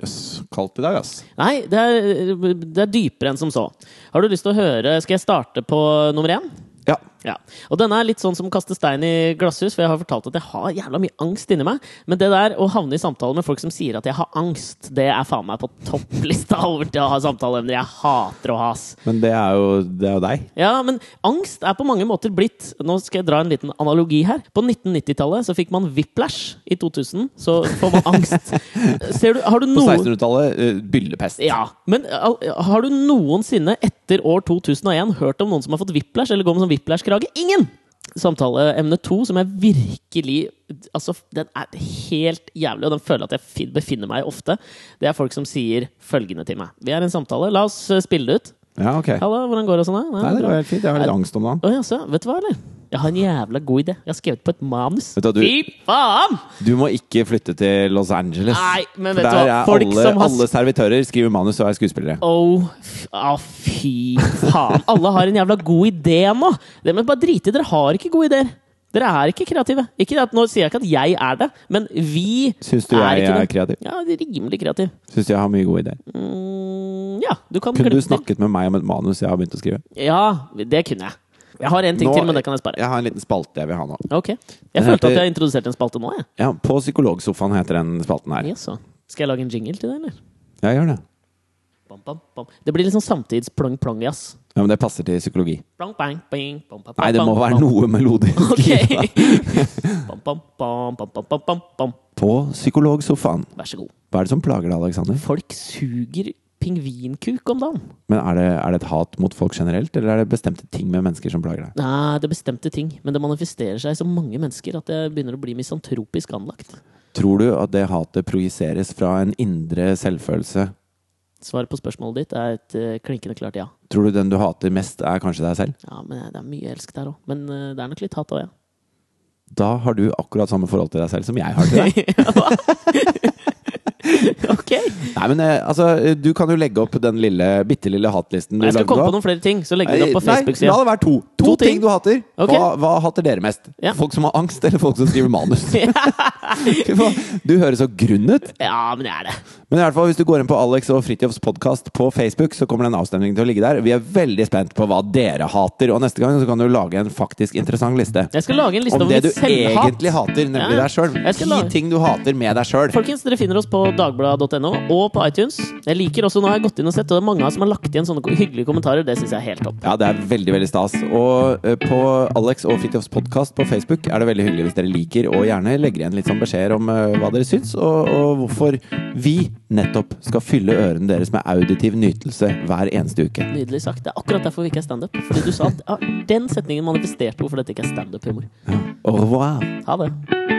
Speaker 5: Jøss, kaldt i dag, ass.
Speaker 4: Nei, det er, det er dypere enn som så. Har du lyst til å høre Skal jeg starte på nummer én?
Speaker 5: Ja.
Speaker 4: Ja. Og denne er litt sånn som kaste stein i glasshus, for jeg har fortalt at jeg har jævla mye angst inni meg. Men det der å havne i samtale med folk som sier at jeg har angst, det er faen meg på topplista over til å ha samtaleemner jeg hater å has.
Speaker 5: Men det er jo, det er jo deg.
Speaker 4: Ja, men angst er på mange måter blitt Nå skal jeg dra en liten analogi her. På 1990-tallet så fikk man whiplash. I 2000 så får man angst. Ser du, har du
Speaker 5: På 1600-tallet uh, byllepest.
Speaker 4: ja, men har du noensinne etter år 2001 hørt om noen som har fått whiplash, eller går med sånn whiplash-krage? Ingen! Samtaleemne to, som jeg virkelig Altså, den er helt jævlig, og den føler at jeg befinner meg ofte. Det er folk som sier følgende til meg. Vi er i en samtale, la oss eh, spille det ut.
Speaker 5: Ja, ok.
Speaker 4: Hallo, hvordan går det sånn?
Speaker 5: Nei, det går helt fint. Jeg har litt angst om dagen.
Speaker 4: Å, jaså, vet du hva, eller? Jeg har en jævla god idé. Jeg har skrevet på et manus.
Speaker 5: Du du-
Speaker 4: Fy faen!
Speaker 5: Du må ikke flytte til Los Angeles.
Speaker 4: Nei, men vet du
Speaker 5: der
Speaker 4: hva? Folk
Speaker 5: alle,
Speaker 4: som har
Speaker 5: alle servitører skriver manus og er skuespillere.
Speaker 4: Oh, ah, fy faen. Alle har en jævla god idé nå! Det må bare drite i. Dere har ikke gode ideer. Dere er ikke kreative. Ikke at, nå sier jeg ikke at jeg er det, men vi
Speaker 5: Syns du
Speaker 4: er
Speaker 5: jeg
Speaker 4: ikke
Speaker 5: er kreativ?
Speaker 4: Ja, rimelig kreativ.
Speaker 5: Syns du jeg har mye gode ideer?
Speaker 4: Mm, ja, du kan
Speaker 5: Kunne du snakket med meg om et manus jeg har begynt å skrive?
Speaker 4: Ja, det kunne jeg. Jeg har en ting
Speaker 5: Nå-
Speaker 4: til, men det kan jeg spare.
Speaker 5: Jeg har en liten spalte jeg vil ha nå.
Speaker 4: Ok. Jeg
Speaker 5: Den
Speaker 4: følte
Speaker 5: heter-
Speaker 4: at jeg har introdusert en spalte nå, jeg.
Speaker 5: Ja, På Psykologsofaen heter den spalten her.
Speaker 4: Jaså. Skal jeg lage en jingle til det, eller?
Speaker 5: Ja, gjør det.
Speaker 4: Bam, bam, bam. Det blir liksom sånn samtids-plong-plong-jazz.
Speaker 5: Ja, Men det passer til psykologi.
Speaker 4: Plong, bang, bing, bam, bam,
Speaker 5: Nei, det må være noe melodisk.
Speaker 4: Ok. bam, bam, bam, bam, bam, bam, bam, bam.
Speaker 5: På Psykologsofaen.
Speaker 4: Vær så god.
Speaker 5: Hva er det som plager deg, Alexander?
Speaker 4: Folk suger pingvinkuk om dagen.
Speaker 5: Men er det, er det et hat mot folk generelt, eller er det bestemte ting med mennesker som plager deg?
Speaker 4: Nei, det er bestemte ting, men det manifesterer seg i så mange mennesker at det begynner å bli misantropisk anlagt.
Speaker 5: Tror du at det hatet projiseres fra en indre selvfølelse?
Speaker 4: Svaret på spørsmålet ditt er et eh, klinkende klart ja.
Speaker 5: Tror du den du hater mest, er kanskje deg selv?
Speaker 4: Ja, men Det er mye elsk der òg. Men eh, det er nok litt hat òg, ja.
Speaker 5: Da har du akkurat samme forhold til deg selv som jeg har til deg.
Speaker 4: ok!
Speaker 5: Nei, men eh, altså, eh, Du kan jo legge opp den lille, bitte lille hatlisten du
Speaker 4: Jeg skal komme på noen flere ting, så legger vi det opp på Facebook-sida.
Speaker 5: la det være to. To,
Speaker 4: To ting.
Speaker 5: ting. du hater.
Speaker 4: Okay.
Speaker 5: Hva, hva hater dere mest?
Speaker 4: Ja.
Speaker 5: Folk som har angst, eller folk som skriver manus? Du høres så grunn ut.
Speaker 4: Ja, men det er det.
Speaker 5: Men i hvert fall, hvis du går inn på Alex og Fridtjofs podkast på Facebook, så kommer den avstemningen til å ligge der. Vi er veldig spent på hva dere hater, og neste gang så kan du lage en faktisk interessant liste.
Speaker 4: Jeg skal lage en liste
Speaker 5: Om det du
Speaker 4: selvhat.
Speaker 5: egentlig hater, nemlig
Speaker 4: Ja.
Speaker 5: deg sjøl. Ti ting du hater med deg sjøl.
Speaker 4: Folkens, dere finner oss på dagbladet.no og på iTunes. Jeg liker også, nå har jeg gått inn og sett, og det er mange som har lagt igjen sånne hyggelige kommentarer. Det syns jeg er helt topp.
Speaker 5: Ja, det er veldig veldig stas. Og eh, på Alex og Fridtjofs podkast på Facebook er det veldig hyggelig hvis dere liker, og gjerne legger igjen litt sånn beskjeder om eh, hva dere syns, og, og hvorfor vi nettopp skal fylle ørene deres med auditiv nytelse hver eneste uke.
Speaker 4: Nydelig sagt. Det er akkurat derfor vi ikke er standup. Fordi du sa at ja, den setningen manifesterte hvorfor dette ikke er standup-humor.
Speaker 5: Au revoir.
Speaker 4: Ha det.